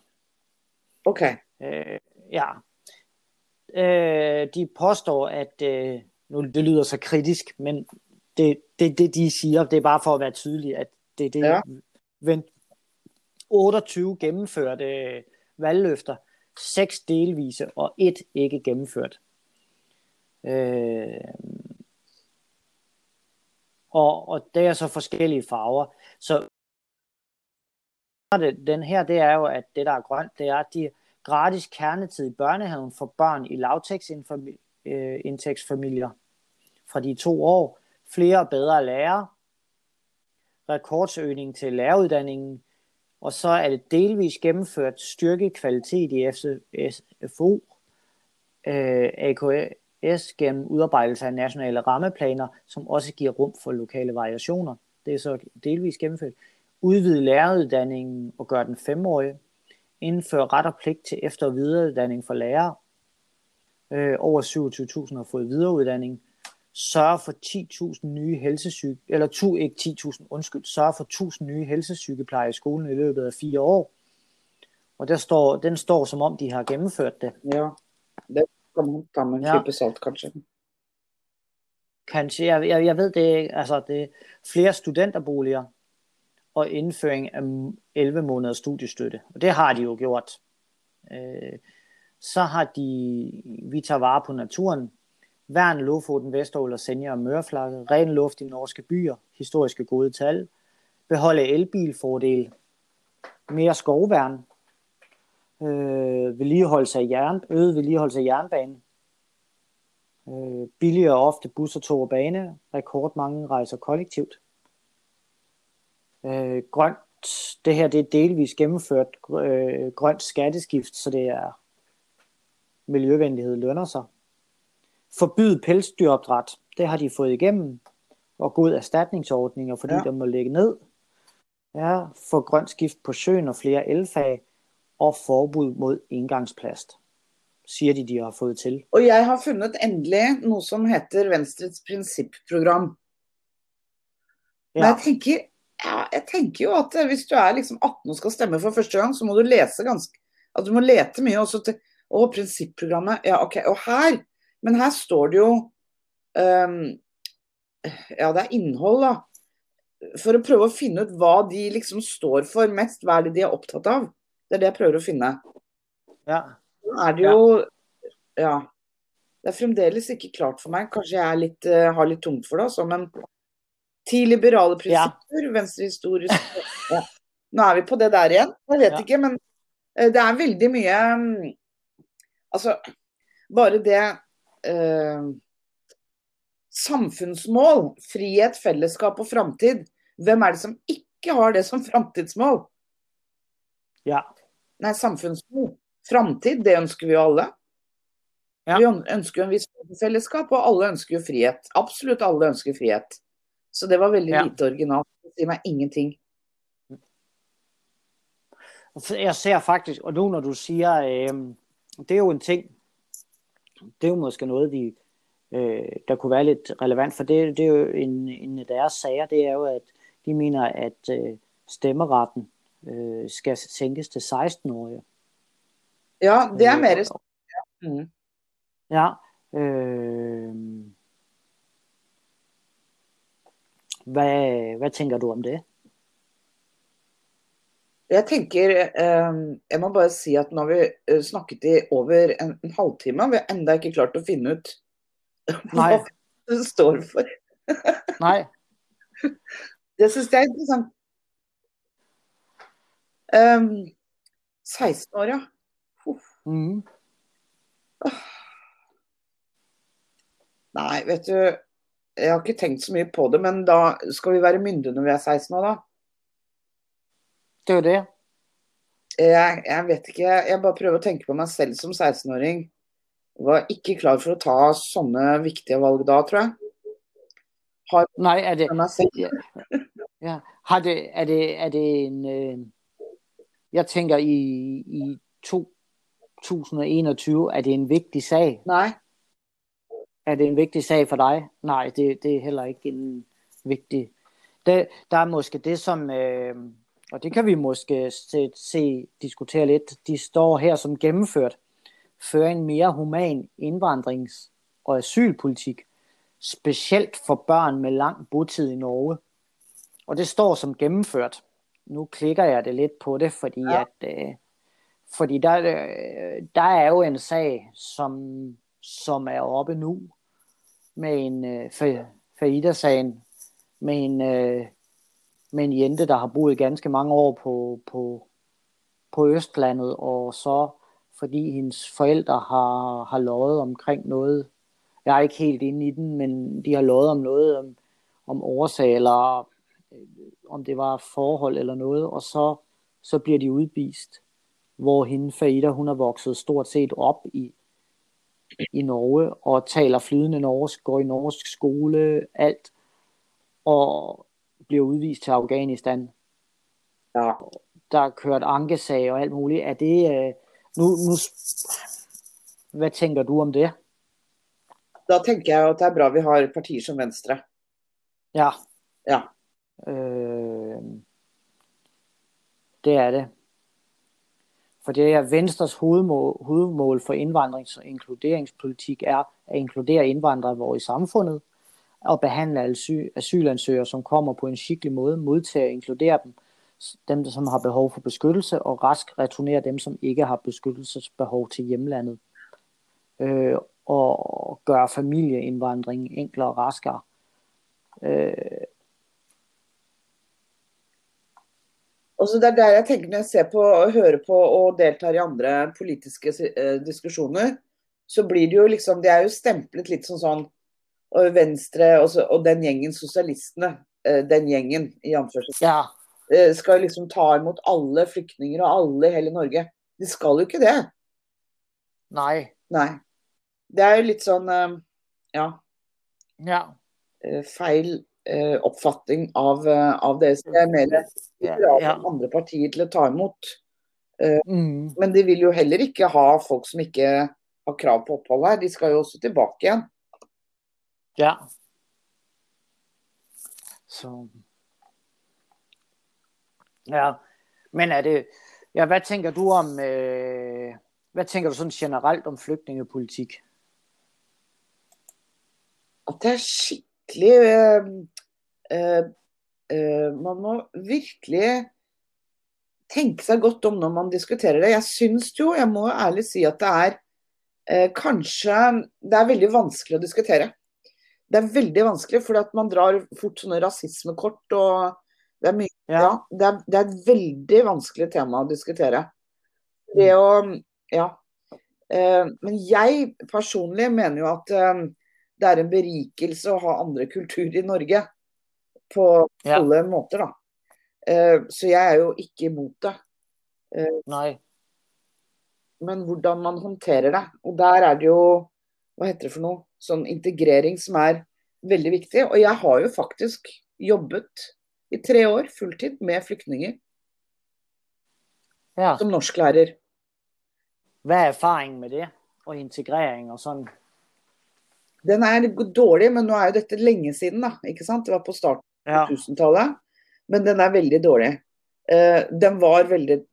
Okay. Øh, ja. Øh, de påstår, at, øh, nu det lyder så kritisk, men det, det, det de siger, det er bare for at være tydelig, at det er det, ja. 28 gennemførte valgløfter, seks delvise og et ikke gennemført. Øh, og, og det er så forskellige farver. Så den her, det er jo, at det der er grønt, det er, at de gratis kernetid i børnehaven for børn i lavtægtsindtægtsfamilier øh, fra de to år, flere og bedre lærere, rekordsøgning til læreruddanningen, og så er det delvis gennemført styrket kvalitet i FCFO, øh, AKS gennem udarbejdelse af nationale rammeplaner, som også giver rum for lokale variationer. Det er så delvis gennemført. Udvide læreruddanningen og gøre den femårig. Indføre ret og pligt til efter- og videreuddanning for lærere. Øh, over 27.000 har fået videreuddanning sørge for 10.000 nye helsesyge, eller to, ikke 10.000, undskyld, sørge for 1.000 nye helsesygeplejer i skolen i løbet af fire år. Og der står, den står som om, de har gennemført det. Ja, det med en ja. salt, kanskje. Kanskje, jeg, jeg, jeg ved det altså det er flere studenterboliger og indføring af 11 måneders studiestøtte. Og det har de jo gjort. Øh, så har de, vi tager vare på naturen, Værn, Lofoten, Vesterål og Senja og Mørflakke, ren luft i norske byer, historiske gode tal, beholde elbilfordel, mere skovværn, øh, vedligeholdelse af jern, øget vedligeholdelse af jernbanen, øh, billigere ofte busser, tog og bane, rekordmange rejser kollektivt. Øh, grønt, det her det er delvis gennemført øh, grønt skatteskift, så det er miljøvenlighed lønner sig forbyde pelsdyropdræt. Det har de fået igennem, og gode erstatningsordninger, fordi ja. der må lægge ned. Ja, for grønt skift på sjøen og flere elfag, og forbud mod engangsplast, siger de, de har fået til. Og jeg har fundet endelig noe som heter Venstres prinsipprogram. Men Ja, jeg tenker, ja, jeg tenker jo at hvis du er liksom 18 og skal stemme for første gang, så må du lese ganske At du må lete mye også til Å, prinsipprogrammet. Ja, OK. Og her Men her står det jo ehm, Ja, det er innhold, da. For å prøve å finne ut hva de liksom står for mest. Hva er det de er opptatt av? Det er det jeg prøver å finne. ja, Nå er det jo Ja. Det er fremdeles ikke klart for meg. Kanskje jeg litt, eh, har litt tungt for det, altså, men ti liberale prinsipper, venstrehistorisk ja. Nå er vi på det der igjen. Jeg vet Ja. ikke, men eh, det er veldig mye mm, Altså, bare det eh, Samfunnsmål, frihet, fellesskap og framtid. Hvem er det som ikke har det som framtidsmål? ja. Nei, samfunnsmål. Framtid, det ønsker vi jo alle. Ja. Vi øn- ønsker jo en viss fellesskap, og alle ønsker jo frihet. Absolutt alle ønsker frihet. Så det var veldig Ja. lite originalt. Det sier meg ingenting. For Jeg ser faktisk, og nu når du siger, øh, det er jo en ting, det er jo måske noget, vi, øh, der kunne være lidt relevant, for det, det er jo en, en af deres sager, det er jo, at de mener, at øh, stemmeretten øh, skal sænkes til 16-årige. Ja, det er mer Øh, mm. Ja. Øh, hvad, hvad tænker du om det? Jeg tenker eh, Jeg må bare si at nå har vi eh, snakket i over en, en halvtime, og vi har enda ikke klart å finne ut Nej, [LAUGHS] hva det står for. [LAUGHS] nej. Det syns jeg er interessant. Um, 16 år, ja. Mm. Nei, vet du, jeg har ikke tenkt så mye på det, men da skal vi være myndige når vi er 16 år, da? Det er jo det. Jeg, jeg vet ikke, jeg bare prøver å tenke på meg selv som 16-åring. Var ikke klar for å ta sånne viktige valg da, tror jeg. Nej, er det. Ja. Har det, er, det, er det en... Øh, jeg tænker, i, i 2021, er det en vigtig sag? Nei. Er det en vigtig sag for dig? Nej, det, det er heller ikke en vigtig... Det, der er måske det, som... Øh, og det kan vi måske se, se, diskutere lidt. De står her som gennemført. Føre en mere human indvandrings- og asylpolitik. Specielt for børn med lang botid i Norge. Og det står som gennemført. Nu klikker jeg det lidt på det, fordi Ja. at øh, fordi der, øh, der er jo en sag, som, som er oppe nu med en øh, Fa- Faida-sagen med en, øh, med en jente, der har boet ganske mange år på, på, på Østlandet, og så fordi hendes forældre har, har lovet omkring noget. Jeg er ikke helt inde i den, men de har lovet om noget om, om årsag, eller øh, om det var forhold eller noget, og så, så bliver de udvist. Hvor hende, Faida, hun er vokset stort set op i, i Norge, og taler flydende norsk, går i norsk skole, alt, og bliver udvist til Afghanistan. Ja. Der er kørt ankesag og alt muligt. Er det, øh, nu, nu, hvad tænker du om det? Da tenker jeg at det er bra vi har partier som Venstre. Ja. Ja. Øh, det er det. For det er Venstres hovedmål, hovedmål for indvandrings- og inkluderingspolitik er at inkludere indvandrere i samfundet at behandle asy- asylansøgere, som kommer på en skikkelig måde, modtage og inkludere dem, dem, som har behov for beskyttelse, og rask returnere dem, som ikke har beskyttelsesbehov til hjemlandet. Øh, og gøre familieindvandringen enklere og raskere. Øh, Og så Det er der jeg tenker når jeg ser på og hører på og deltar i andre politiske øh, eh, diskusjoner, så blir det jo liksom Det er jo stemplet litt som sånn og Venstre og, så, og den gjengen sosialistene, eh, den gjengen i ja, eh, skal liksom ta imot alle flyktninger og alle i hele Norge. De skal jo ikke det. nej, Nei. Det er jo litt sånn eh, Ja, ja, feil oppfatning av, av det. Så det er mer ja. andre partier til å ta imot. Mm. Men de vil jo heller ikke ha folk som ikke har krav på opphold her. De skal jo også tilbake igjen. Ja. Så. Ja, men er det, ja, hvad tænker du om, øh, hvad tænker du sådan generelt om flygtningepolitik? At det er skikkelig eh, eh, eh, Man må virkelig tenke seg godt om når man diskuterer det. Jeg syns jo, jeg må ærlig si at det er eh, kanskje Det er veldig vanskelig å diskutere. Det er veldig vanskelig, at man drar fort sånne rasismekort. og det er, mye, ja. Ja. det, er, det er et veldig vanskelig tema å diskutere. Det å Ja. Eh, men jeg personlig mener jo at eh, det er en berikelse å ha andre kulturer i Norge. På Ja. alle måter, da. Eh, så jeg er jo ikke imot det. Nej. Men hvordan man håndterer det. Og der er det jo Hva heter det for noe? Sånn integrering som er veldig viktig. Og jeg har jo faktisk jobbet i tre år fulltid med flyktninger Ja. som norsklærer. Hvad er erfaringen med det? Og integrering og sådan? Den er dårlig, men nå er jo dette lenge siden, da. Ikke sant? Det var på starten Ja. av 1000-tallet. Men den er veldig dårlig. Eh, den var veldig,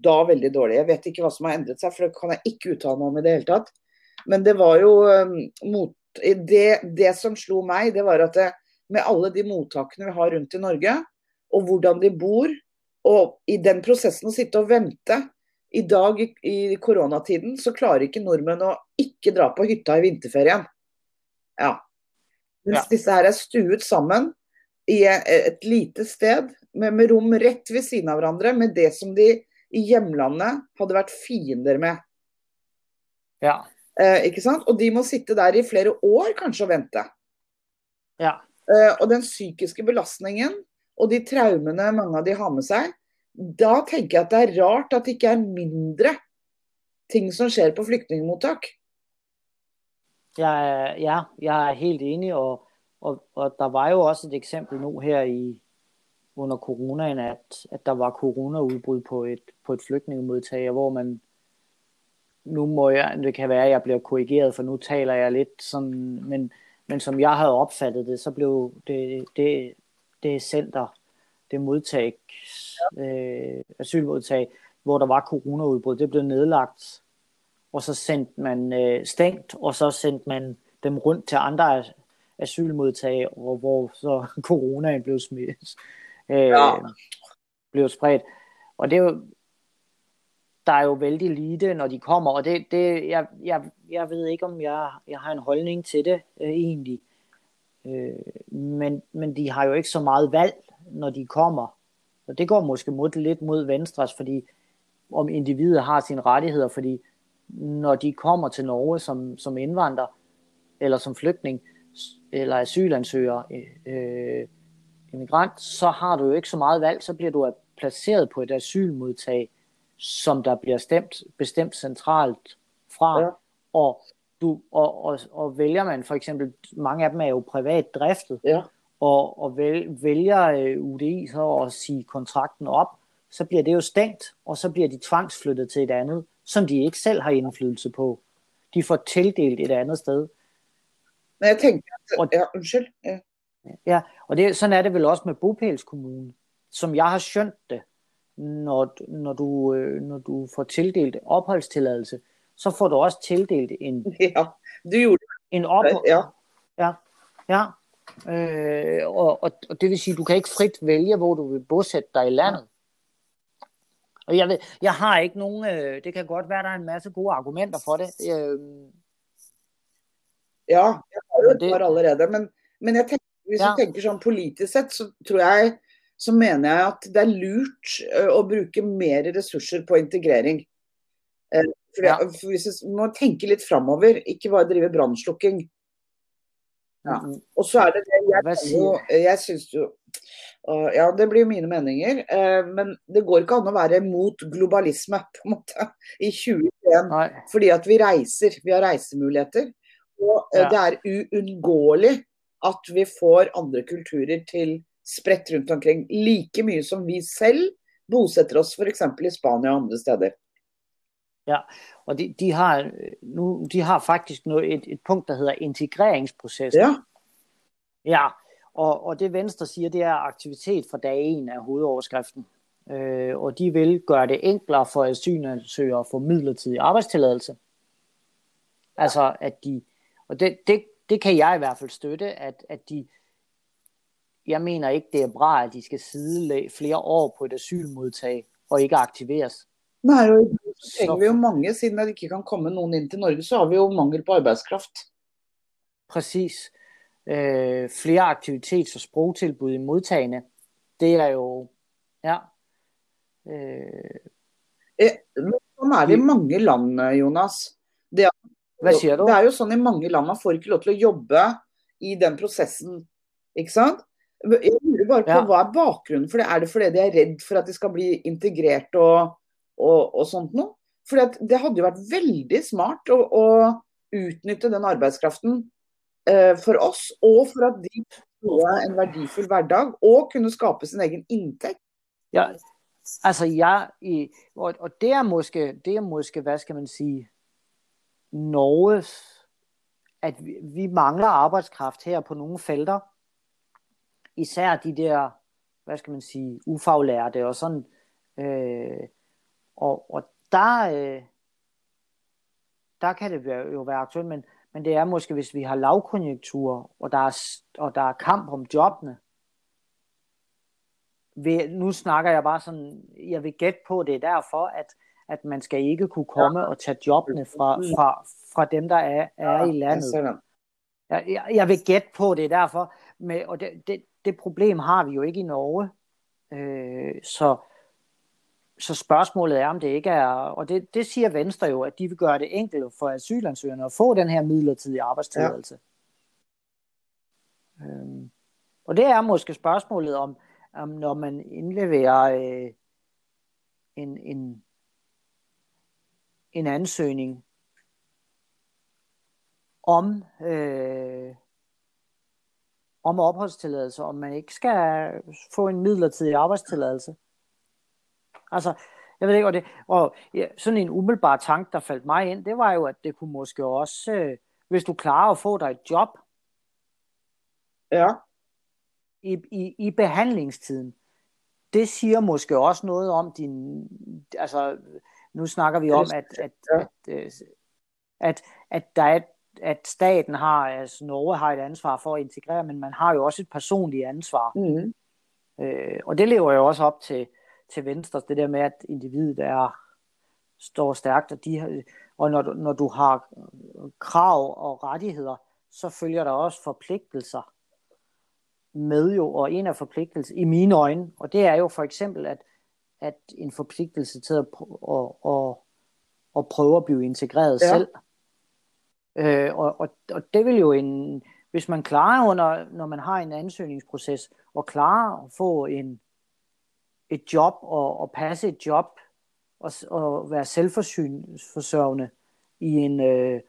da veldig dårlig. Jeg vet ikke hva som har endret seg, for det kan jeg ikke uttale meg om i det hele tatt. Men det var jo eh, mot, det, det som slo meg, det var at det, med alle de mottakene vi har rundt i Norge, og hvordan de bor, og i den prosessen å sitte og vente I dag i, i koronatiden så klarer ikke nordmenn å ikke dra på hytta i vinterferien. Ja. Mens Ja. disse her er stuet sammen i et lite sted med, med rom rett ved siden av hverandre, med det som de i hjemlandet hadde vært fiender med. Ja. Eh, ikke sant? Og de må sitte der i flere år kanskje og vente. Ja. Eh, og den psykiske belastningen og de traumene mange av de har med seg, da tenker jeg at det er rart at det ikke er mindre ting som skjer på flyktningmottak. Jeg, ja, jeg er helt enig, og, og, og der var jo også et eksempel nu her i under coronaen, at, at der var coronaudbrud på et, på et flygtningemodtager, hvor man nu må jeg, det kan være, at jeg bliver korrigeret, for nu taler jeg lidt sådan, men, men som jeg havde opfattet det, så blev det, det, det center, det modtag, øh, asylmodtag, hvor der var coronaudbrud, det blev nedlagt, og så sendte man øh, stængt, og så sendte man dem rundt til andre as- asylmodtag, og hvor så [LAUGHS] coronaen blev smidt, øh, Ja. blev spredt. Og det er jo, der er jo vældig lite, når de kommer, og det, det jeg, jeg, jeg ved ikke, om jeg, jeg har en holdning til det øh, egentlig. Øh, men, men de har jo ikke så meget valg, når de kommer. Og det går måske mod, lidt mod Venstres, fordi om individet har sine rettigheder, fordi når de kommer til Norge som, som indvandrer, eller som flygtning, eller asylansøger, øh, øh, immigrant, så har du jo ikke så meget valg, så bliver du placeret på et asylmodtag, som der bliver stemt, bestemt centralt fra, Ja. og, du, og, og, og vælger man for eksempel, mange af dem er jo privat driftet, Ja. og, og vælger, vælger øh, UDI så at sige kontrakten op, så bliver det jo stængt, og så bliver de tvangsflyttet til et andet, som de ikke selv har indflydelse på. De får tildelt et andet sted. Men jeg at Og- Ja, unnskyld. Ja. Ja, og det, sådan er det vel også med bopælskommunen, som jeg har skjønt det, når, når, du, øh, når du får tildelt opholdstilladelse, så får du også tildelt en, [LAUGHS] ja. Du gjorde en ophold. det. Ja. Ja, ja. Øh, og, og, og det vil sige, du kan ikke frit vælge, hvor du vil bosætte dig i landet. Og jeg, ved, jeg har ikke nogen, øh, det kan godt være, der er en masse gode argumenter for det. Øh, Ja, jeg har jo et det- par allerede. Men, men jeg tenker, hvis Ja. du tenker sånn politisk sett, så tror jeg så mener jeg at det er lurt ø, å bruke mer ressurser på integrering. Eh, For Ja. jeg, hvis vi må tenke litt framover, ikke bare drive brannslukking. Ja. Og så er det det jeg, jo, jeg syns jo øh, Ja, det blir mine meninger. eh, Men det går ikke an å være mot globalisme, på en måte, i 2021. nej, Fordi at vi reiser. Vi har reisemuligheter. Og eh, det er uunngåelig at vi får andre kulturer til spredt rundt omkring. Like mye som vi selv bosetter oss f.eks. i Spania og andre steder. Ja, og de, de, har, nu, de har faktisk noget, et, et punkt, der hedder integreringsproces. Ja. Ja, og, og det Venstre siger, det er aktivitet fra dag 1 af hovedoverskriften. Øh, og de vil gøre det enklere for asylansøgere at få midlertidig arbejdstilladelse. Altså, at de, og det, det, det kan jeg i hvert fald støtte, at, at de, jeg mener ikke, det er bra, at de skal sidde flere år på et asylmodtag og ikke aktiveres. Nej, så trenger vi jo mange, siden det ikke kan komme nogen ind til Norge, så har vi jo mangel på arbejdskraft. Præcis. Øh, flere aktivitets- og sprogtilbud i modtagene, det er jo, ja. Øh, eh, sådan er det i mange land, Jonas. Det er, Hvad siger du? Det er jo sådan i mange land, man får ikke lov til at jobbe i den processen, ikke sant? Jeg lurer bare på, ja. hvad er baggrunden for det? Er det fordi de er redd for at de skal bli integrert og, og, og sånt noe? For det hadde jo vært veldig smart å, å utnytte den arbeidskraften eh, for oss, og for at de får en verdifull hverdag og kunne skape sin egen inntekt. Ja, altså jeg, og, og det er måske, det er måske, hvad skal man sige, Norges, at vi, vi mangler arbejdskraft her på nogle felter, især de der, hvad skal man sige, ufaglærte og sådan, øh, og, og der, øh, der kan det jo være aktuelt, men, men det er måske, hvis vi har lavkonjunktur, og der er, og der er kamp om jobbene, ved, nu snakker jeg bare sådan, jeg vil gætte på, det er derfor, at, at man skal ikke kunne komme og tage jobbene fra, fra, fra dem, der er, er i landet. Jeg, jeg, jeg vil gætte på, det er derfor, med, og det, det, det problem har vi jo ikke i Norge. Øh, så, så spørgsmålet er, om det ikke er, og det, det siger Venstre jo, at de vil gøre det enkelt for asylansøgerne at få den her midlertidige arbejdstilladelse. Ja. Øhm, og det er måske spørgsmålet om, om når man indleverer øh, en, en, en ansøgning om øh, om opholdstilladelse, om man ikke skal få en midlertidig arbejdstilladelse. Altså, jeg ved ikke, og, det, og ja, sådan en umiddelbar tanke, der faldt mig ind, det var jo, at det kunne måske også, øh, hvis du klarer at få dig et job, ja. i, i, i behandlingstiden, det siger måske også noget om din, altså, nu snakker vi om, at, at, at, at, at, at der er at staten har, altså Norge har et ansvar for at integrere, men man har jo også et personligt ansvar. Mm. Øh, og det lever jo også op til, til Venstre, det der med, at individet er, står stærkt, og, de, og når, du, når du har krav og rettigheder, så følger der også forpligtelser med jo, og en af forpligtelser i mine øjne, og det er jo for eksempel, at, at en forpligtelse til at, at, at, at prøve at blive integreret ja. selv. Øh, og, og, og det vil jo en, hvis man klarer under, når man har en ansøgningsproces, og klarer at få en, et job og, og passe et job og, og være selvforsørgende i en, øh,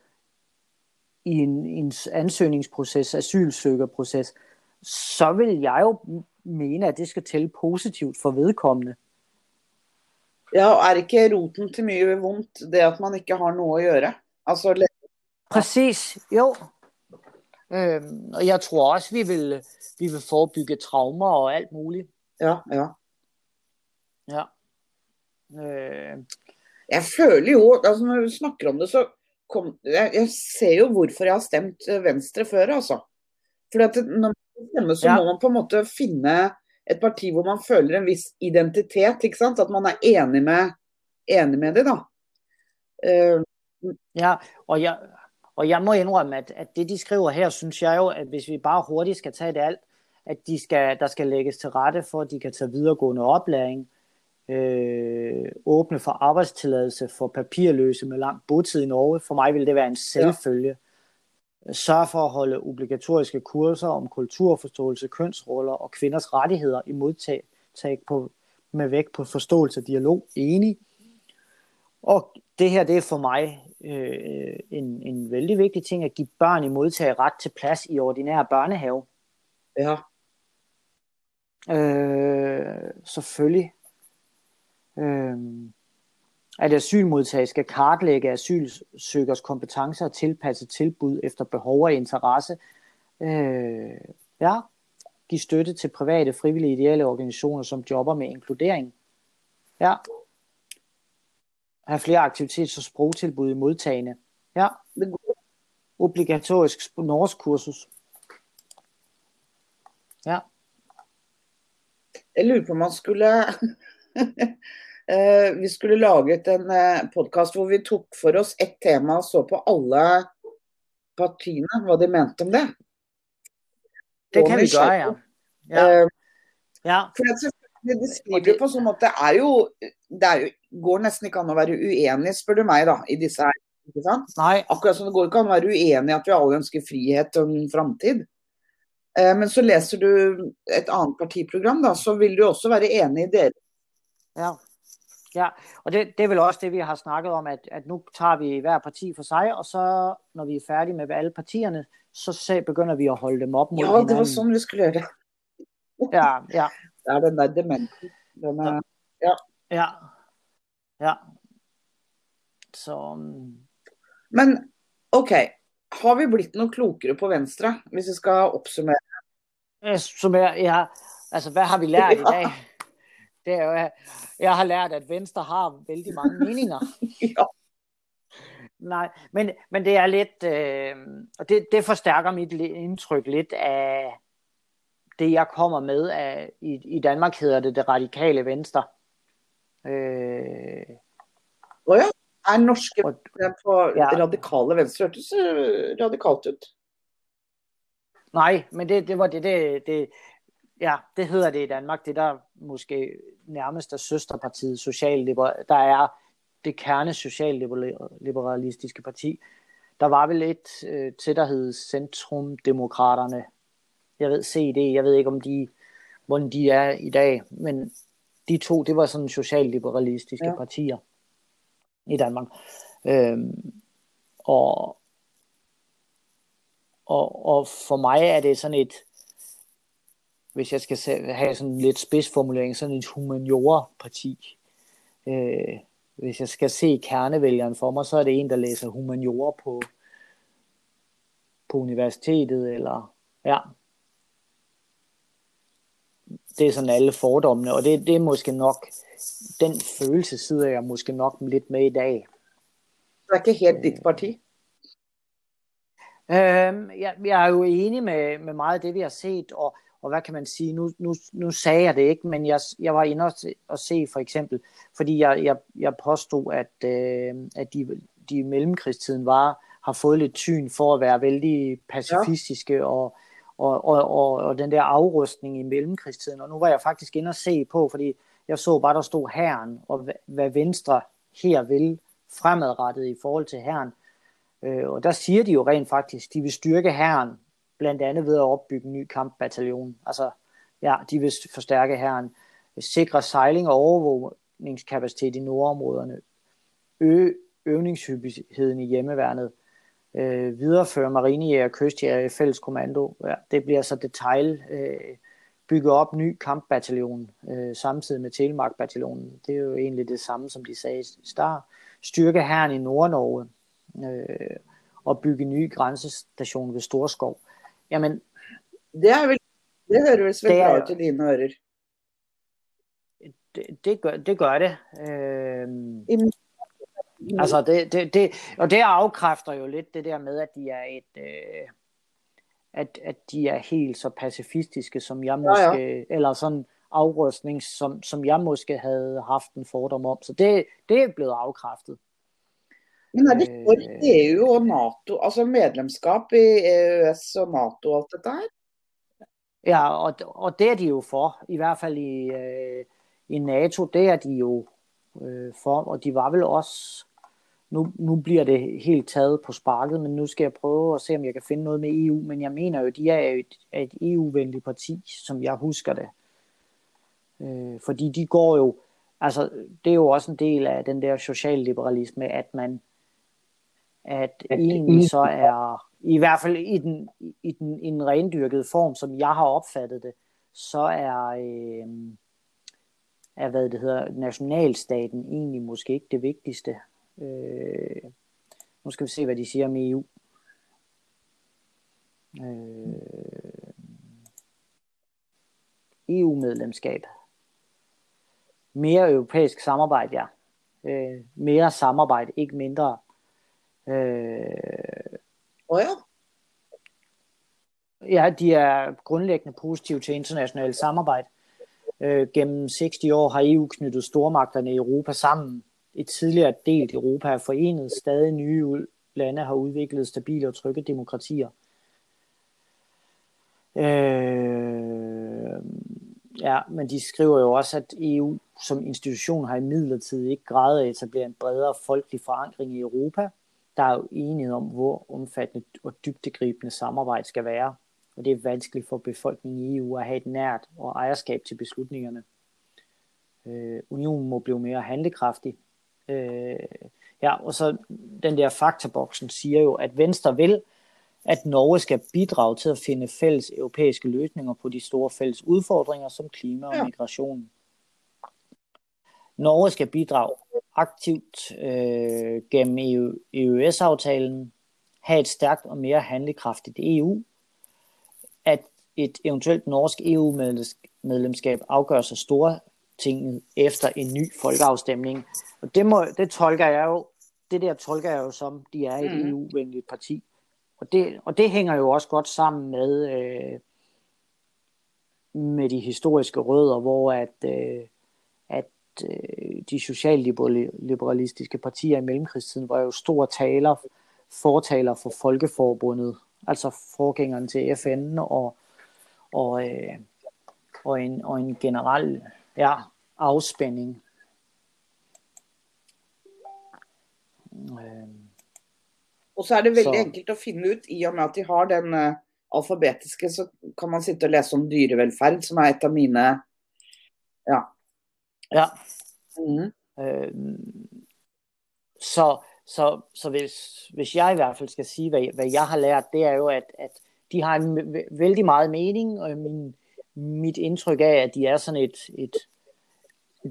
i en, en ansøgningsproces, asylsøgerproces, så vil jeg jo mene, at det skal tælle positivt for vedkommende. Ja, og er ikke roten til mye vondt det at man ikke har noget at gøre? Altså, Præcis, jo. Øhm, og jeg tror også, vi vil, vi vil forebygge traumer og alt muligt. Ja, ja. Ja. Øh. Jeg føler jo, altså når vi snakker om det, så kom, jeg, jeg ser jo hvorfor jeg har stemt øh, Venstre før, altså. Fordi at når man stemmer, så ja. må man på en måte finne et parti hvor man føler en viss identitet, ikke sant? At man er enig med, enig med det, da. Uh, ja, og jeg, og jeg må indrømme, at, at det de skriver her, synes jeg jo, at hvis vi bare hurtigt skal tage det alt, at de skal, der skal lægges til rette for, at de kan tage videregående oplæring, øh, åbne for arbejdstilladelse for papirløse med lang botid i Norge. For mig vil det være en selvfølge. Ja. Sørg for at holde obligatoriske kurser om kulturforståelse, kønsroller og kvinders rettigheder i modtag på, med vægt på forståelse og dialog. Enig. Og det her, det er for mig øh, en, en vældig vigtig ting at give børn i modtage ret til plads i ordinær børnehave. Ja. Øh, selvfølgelig. Øh, at asylmodtagere skal kartlægge asylsøgers kompetencer og tilpasse tilbud efter behov og interesse. Øh, ja, give støtte til private, frivillige, ideelle organisationer, som jobber med inkludering. Ja. Have flere aktivitets- og sprogtilbud i modtagende. Ja. Obligatorisk norsk kursus. Ja. Jeg lurer på om man skulle [LAUGHS] eh, Vi skulle laget en eh, podkast hvor vi tok for oss ett tema og så på alle partiene, hva de mente om det. Det kan vi gøre, ja. Ja. Eh, ja. For det, det, skriver på sånn at det er jo Det er jo, går nesten ikke an å være uenig, spør du meg, da, i disse her. Ikke sant? Nej, Akkurat som det går ikke an å være uenig i at vi alle ønsker frihet og en framtid. Eh, Men så leser du et annet partiprogram, da, så vil du også være enig i deres Ja, ja. og det, det er vel også det, vi har snakket om, at, at nu tager vi hver parti for sig, og så når vi er færdige med alle partierne, så se, begynder vi at holde dem op mod Ja, det hinanden. var sånn vi skulle gjøre. Ja, ja, Det er den der dementen. Den er, ja, ja. Så, mm, men OK. Har vi blitt noe klokere på Venstre, hvis vi skal oppsummere? jeg summerer, ja, altså hvad har vi lært i dag? Det er jo, jeg har lært, at Venstre har vældig mange [LAUGHS] meninger. Ja. Nej, men, men det er lidt, øh, og det, det forstærker mit li- indtryk lidt af det, jeg kommer med af, i, i Danmark hedder det det radikale venstre. Øh, Å ja. Er norske og, på Ja. radikale venstre hørtes eh, radikalt ut. nej, men det, det var det, det, det, ja, det hedder det i Danmark. Det der måske nærmest er søsterpartiet, Socialliberal, der er det kerne socialliberalistiske parti. Der var vel et øh, til, der hed Centrumdemokraterne. Jeg ved CD, jeg ved ikke om de, hvordan de er i dag, men de to, det var sådan socialliberalistiske Ja. partier i Danmark. Øhm, og, og, og for mig er det sådan et, hvis jeg skal have sådan lidt spidsformulering, sådan et humaniora-parti. Øh, hvis jeg skal se kernevælgeren for mig, så er det en, der læser humaniora på, på universitetet, eller ja. Det er sådan alle fordommene, og det, det er måske nok, den følelse sidder jeg måske nok lidt med i dag. Det er ikke helt ditt parti. Øhm, jeg, jeg er jo enig med, med meget af det, vi har set, og, og hvad kan man sige, nu, nu, nu sagde jeg det ikke, men jeg, jeg var inde og se, og se for eksempel, fordi jeg, jeg, jeg påstod, at, øh, at de, de i mellemkrigstiden var, har fået lidt tyn for at være vældig pacifistiske, ja. og, og, og, og, og den der afrustning i mellemkrigstiden, og nu var jeg faktisk inde og se på, fordi jeg så bare, der stod herren, og hvad, Venstre her vil fremadrettet i forhold til herren, Øh, og der siger de jo rent faktisk, de vil styrke herren, blandt andet ved at opbygge en ny kampbataljon. Altså, ja, de vil forstærke herren, sikre sejling og overvågningskapacitet i nordområderne, øge øvningshyppigheden i hjemmeværnet, øh, videreføre marinejæger og kystjæger i fælles kommando. Ja, det bliver så detail. Øh, bygge op ny kampbataljon øh, samtidig med Telemark-bataljonen. Det er jo egentlig det samme, som de sagde i start. Styrke herren i Nordnorge øh, og bygge ny grænsestation ved Storskov. Jamen, Det, er vel, det høres vel Det er- bra ut til dine ører. det, det, gør, det gør det. Øh, altså, det, det, det, og det afkræfter jo lidt det der med, at de er et... Øh, at, at de er helt så pacifistiske, som jeg Ja, ja. måske, eller sådan afrustning, som, som jeg måske havde haft en fordom om. Så det, det er blevet afkræftet. Men er det for EU og NATO, altså medlemskap i EØS og NATO og alt dette her? Ja, og, og det er de jo for, i hvert fald i, øh, i NATO, det er de jo øh, for, og de var vel også, nu, nu bliver det helt taget på sparket, men nu skal jeg prøve at se, om jeg kan finde noget med EU, men jeg mener jo, de er jo et, et EU-venligt parti, som jeg husker det. Øh, fordi de går jo, altså det er jo også en del af den der socialliberalisme, at man, at egentlig så er, i hvert fald i den, i den, i den rendyrkede form, som jeg har opfattet det, så er, øh, er hvad det hedder, nationalstaten egentlig måske ikke det vigtigste. Øh, nu skal vi se, hvad de siger om EU. Øh, EU-medlemskab. Mere europæisk samarbejde, ja. Øh, mere samarbejde, ikke mindre. Øh, oh ja. Ja, de er grundlæggende positive til internationalt samarbejde. Øh, gennem 60 år har EU knyttet stormagterne i Europa sammen. Et tidligere delt Europa er forenet. Stadig nye lande har udviklet stabile og trygge demokratier. Øh, ja, men de skriver jo også, at EU som institution har i midlertid ikke grædet at etablere en bredere folkelig forankring i Europa. Der er jo enighed om, hvor omfattende og dybdegribende samarbejde skal være og det er vanskeligt for befolkningen i EU at have et nært og ejerskab til beslutningerne. Øh, unionen må blive mere handlekraftig. Øh, ja, og så den der faktaboksen siger jo, at Venstre vil, at Norge skal bidrage til at finde fælles europæiske løsninger på de store fælles udfordringer som klima og migration. Norge skal bidrage aktivt øh, gennem EU, EØS-aftalen, have et stærkt og mere handlekraftigt EU, at et eventuelt norsk EU-medlemskab afgøres af store ting efter en ny folkeafstemning. Og det, må, det tolker jeg jo, det der tolker jeg jo som, de er et mm. EU-venligt parti. Og det, og det hænger jo også godt sammen med, øh, med de historiske rødder, hvor at, øh, at øh, de socialliberalistiske partier i mellemkrigstiden var jo store taler, fortaler for Folkeforbundet, altså forgængeren til FN og, og, øh, og, en, og en generel ja, afspænding. Øh. Og så er det veldig så. enkelt å finne ut, i og med at de har den uh, alfabetiske, så kan man sitte og lese om dyrevelferd, som er et av mine Ja. Ja. Mm. Øh, så så, så hvis, hvis jeg i hvert fald skal sige, hvad, hvad jeg har lært, det er jo, at, at de har en vældig meget mening, og min, mit indtryk af, at de er sådan et, et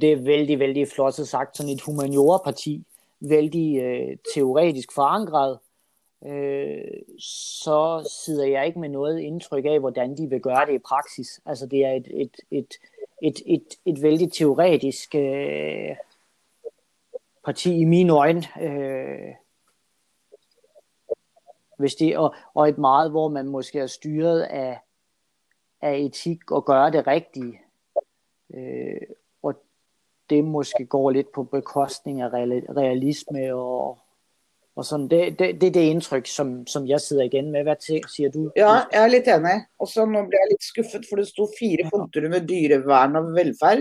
det er vældig, vældig flot sagt, sådan et humaniora-parti, vældig øh, teoretisk forankret, øh, så sidder jeg ikke med noget indtryk af, hvordan de vil gøre det i praksis. Altså det er et, et, et, et, et, et vældig teoretisk øh, parti i mine øjne. Øh, hvis det, og, og et meget, hvor man måske er styret af, af etik og gøre det rigtige. Øh, og det måske går lidt på bekostning af realisme og, og sådan. Det, det, det er det indtryk, som, som jeg sidder igen med. Hvad siger du? Ja, jeg er lidt enig. Og så nu bliver jeg lidt skuffet, for det stod fire punkter med dyrevern og velfærd,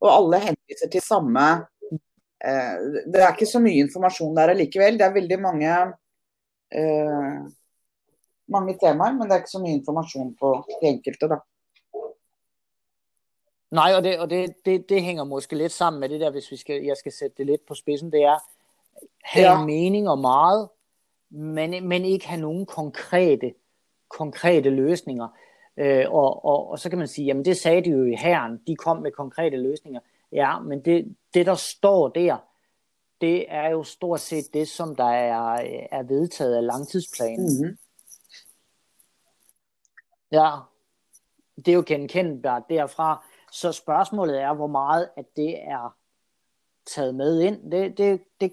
og alle henviser til samme Eh, det er ikke så mye informasjon der allikevel. Det er veldig mange, eh, mange temaer, men det er ikke så mye informasjon på de enkelte. da. Nej, og, det, og det, det, det hænger måske lidt sammen med det der, hvis vi skal, jeg skal sætte det lidt på spidsen, det er have ja. mening og meget, men, men ikke have nogen konkrete, konkrete løsninger. Øh, og, og, og så kan man sige, jamen det sagde de jo i herren, de kom med konkrete løsninger. Ja, men det, det der står der, det er jo stort set det, som der er, er vedtaget af langtidsplanen. Mm-hmm. Ja, det er jo genkendbart derfra. Så spørgsmålet er, hvor meget at det er taget med ind. Det, det, det,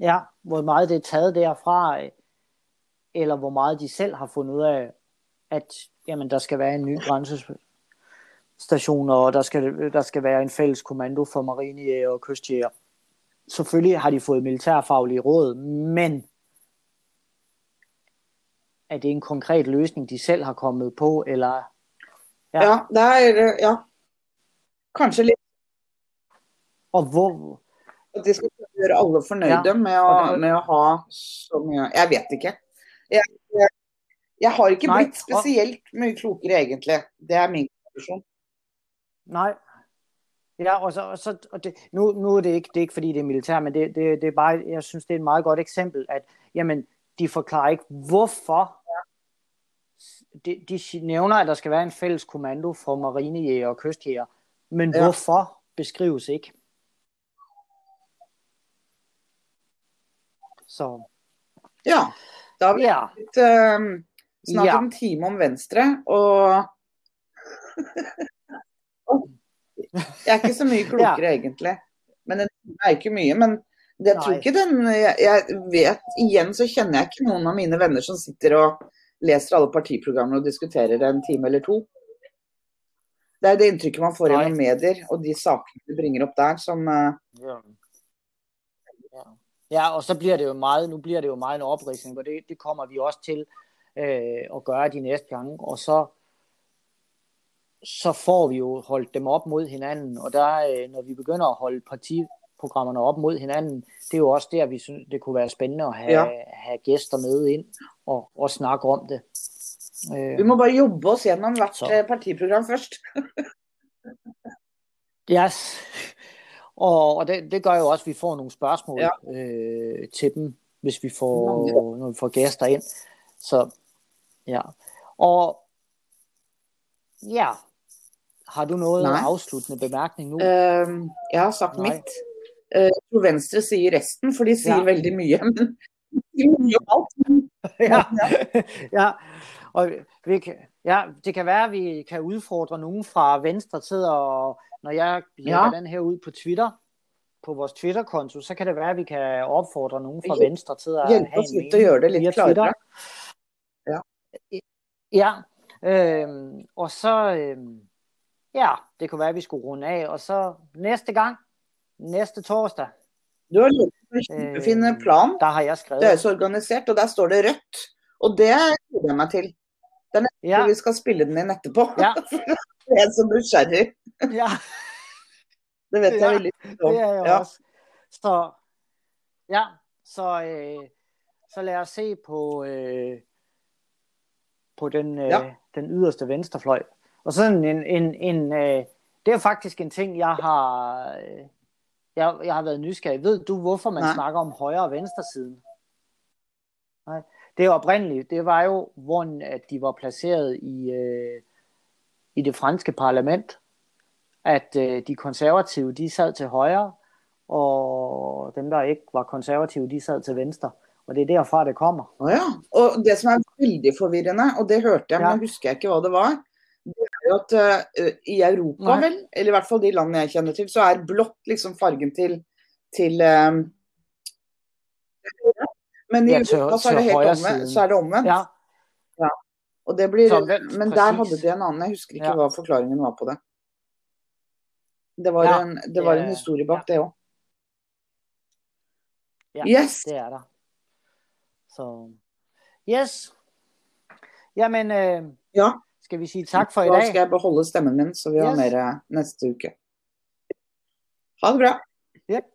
ja, hvor meget det er taget derfra, eller hvor meget de selv har fundet ud af, at jamen, der skal være en ny grænsestation, og der skal, der skal være en fælles kommando for marinejæger og kystjæger. Selvfølgelig har de fået militærfaglige råd, men er det en konkret løsning, de selv har kommet på, eller... Ja, ja der er det, ja. Kanskje lidt. Og hvor... At det skal gøre alle fornøyde ja. med, at, med at ha så mye... Jeg vet ikke. Jeg, jeg, jeg har ikke Nej, blitt spesielt mye klokere, egentlig. Det er min konklusjon. Nej. Ja, og, så, og, så, og det, nu, nu er det ikke, det er ikke fordi, det er militær, men det, det, det er bare, jeg synes, det er et meget godt eksempel, at jamen, de forklarer ikke, hvorfor de, de nævner, at der skal være en fælles kommando for marinejæger og kystjæger, men ja. hvorfor beskrives ikke? Så. Ja, da har vi ja. litt, uh, snart ja. en time om Venstre, og [LAUGHS] Jeg er ikke så mye klokere, ja. egentlig. Men en time er ikke mye. Men jeg tror ikke den jeg, jeg, vet Igjen så kjenner jeg ikke noen av mine venner som sitter og leser alle partiprogrammer og diskuterer en time eller to. Det er det inntrykket man får gjennom medier og de sakene de bringer opp der, som uh... ja. Ja. ja, og så blir det jo meget, nu bliver det jo meget en oprisning, og det, det kommer vi også til øh, at gøre de næste gange. Og så så får vi jo holdt dem op mod hinanden, og der, øh, når vi begynder at holde partiprogrammerne op mod hinanden, det er jo også der, vi synes, det kunne være spændende at have, ja. have gæster med ind og, og snakke om det. Vi må bare jobbe os gjennom hvert så. Øh, partiprogram først. [LAUGHS] yes. Og, og det, det gør jo også, at vi får nogle spørgsmål ja. øh, til dem, hvis vi får, ja. når vi får gæster ind. Så ja. Og ja, har du noget Nej. afsluttende bemærkning nu? Uh, jeg har sagt Nej. mitt. Uh, Venstre sier resten, for de sier ja. veldig mye. Men [LAUGHS] ja. [LAUGHS] ja. Og vi ja, det kan være, at vi kan udfordre nogen fra Venstre til, og når jeg lægger ja. den her ud på Twitter, på vores Twitter-konto, så kan det være, at vi kan opfordre nogen fra Venstre til at Hjælp have en mening. Hjælp os lidt at gøre det lidt klarere. Ja. Ja, øhm, og så, øhm, ja, det kunne være, at vi skulle runde af. Og så næste gang, næste torsdag. Du har lavet en øh, plan. Der har jeg skrevet. Det er så organisert, og der står det rødt. Og det gleder jeg meg til. Den ja. vi skal spille den inn etterpå. Ja. [LAUGHS] jeg er så nysgjerrig. Ja. [LAUGHS] det vet jeg ja, veldig godt. Det er jeg ja. også. Så, ja, så, øh, så lad os se på, øh, på den, øh, ja. den yderste venstrefløj. Og sådan en, en, en øh, det er faktisk en ting, jeg har, øh, jeg, jeg har været nysgerrig. Ved du, hvorfor man Nej. snakker om højre og venstre siden? Nej. Det oprindeligt, det var jo, hvor at de var placeret i, øh, i det franske parlament, at øh, de konservative, de sad til højre, og dem, der ikke var konservative, de sad til venstre. Og det er derfra, det kommer. Ja, og det som er veldig forvirrende, og det hørte jeg, men ja. jeg husker ikke, hvad det var, jo at uh, i Europa, Nei. vel, eller i hvert fall de landene jeg kjenner til, så er blått liksom fargen til, til um, Men i Europa så er det helt omvendt. Så er det omvendt. Ja. ja. Og det blir, men der hadde de en annen, jeg husker ikke ja. hva forklaringen var på det. Det var, ja, en, det var en historie bak det òg. Ja, yes. det er der. Så Yes. Jamen øh, Ja. Skal vi sige tak for i dag? Da skal jeg beholde stemmen min, så vi har yes. mer neste uke. Ha det bra. Yep.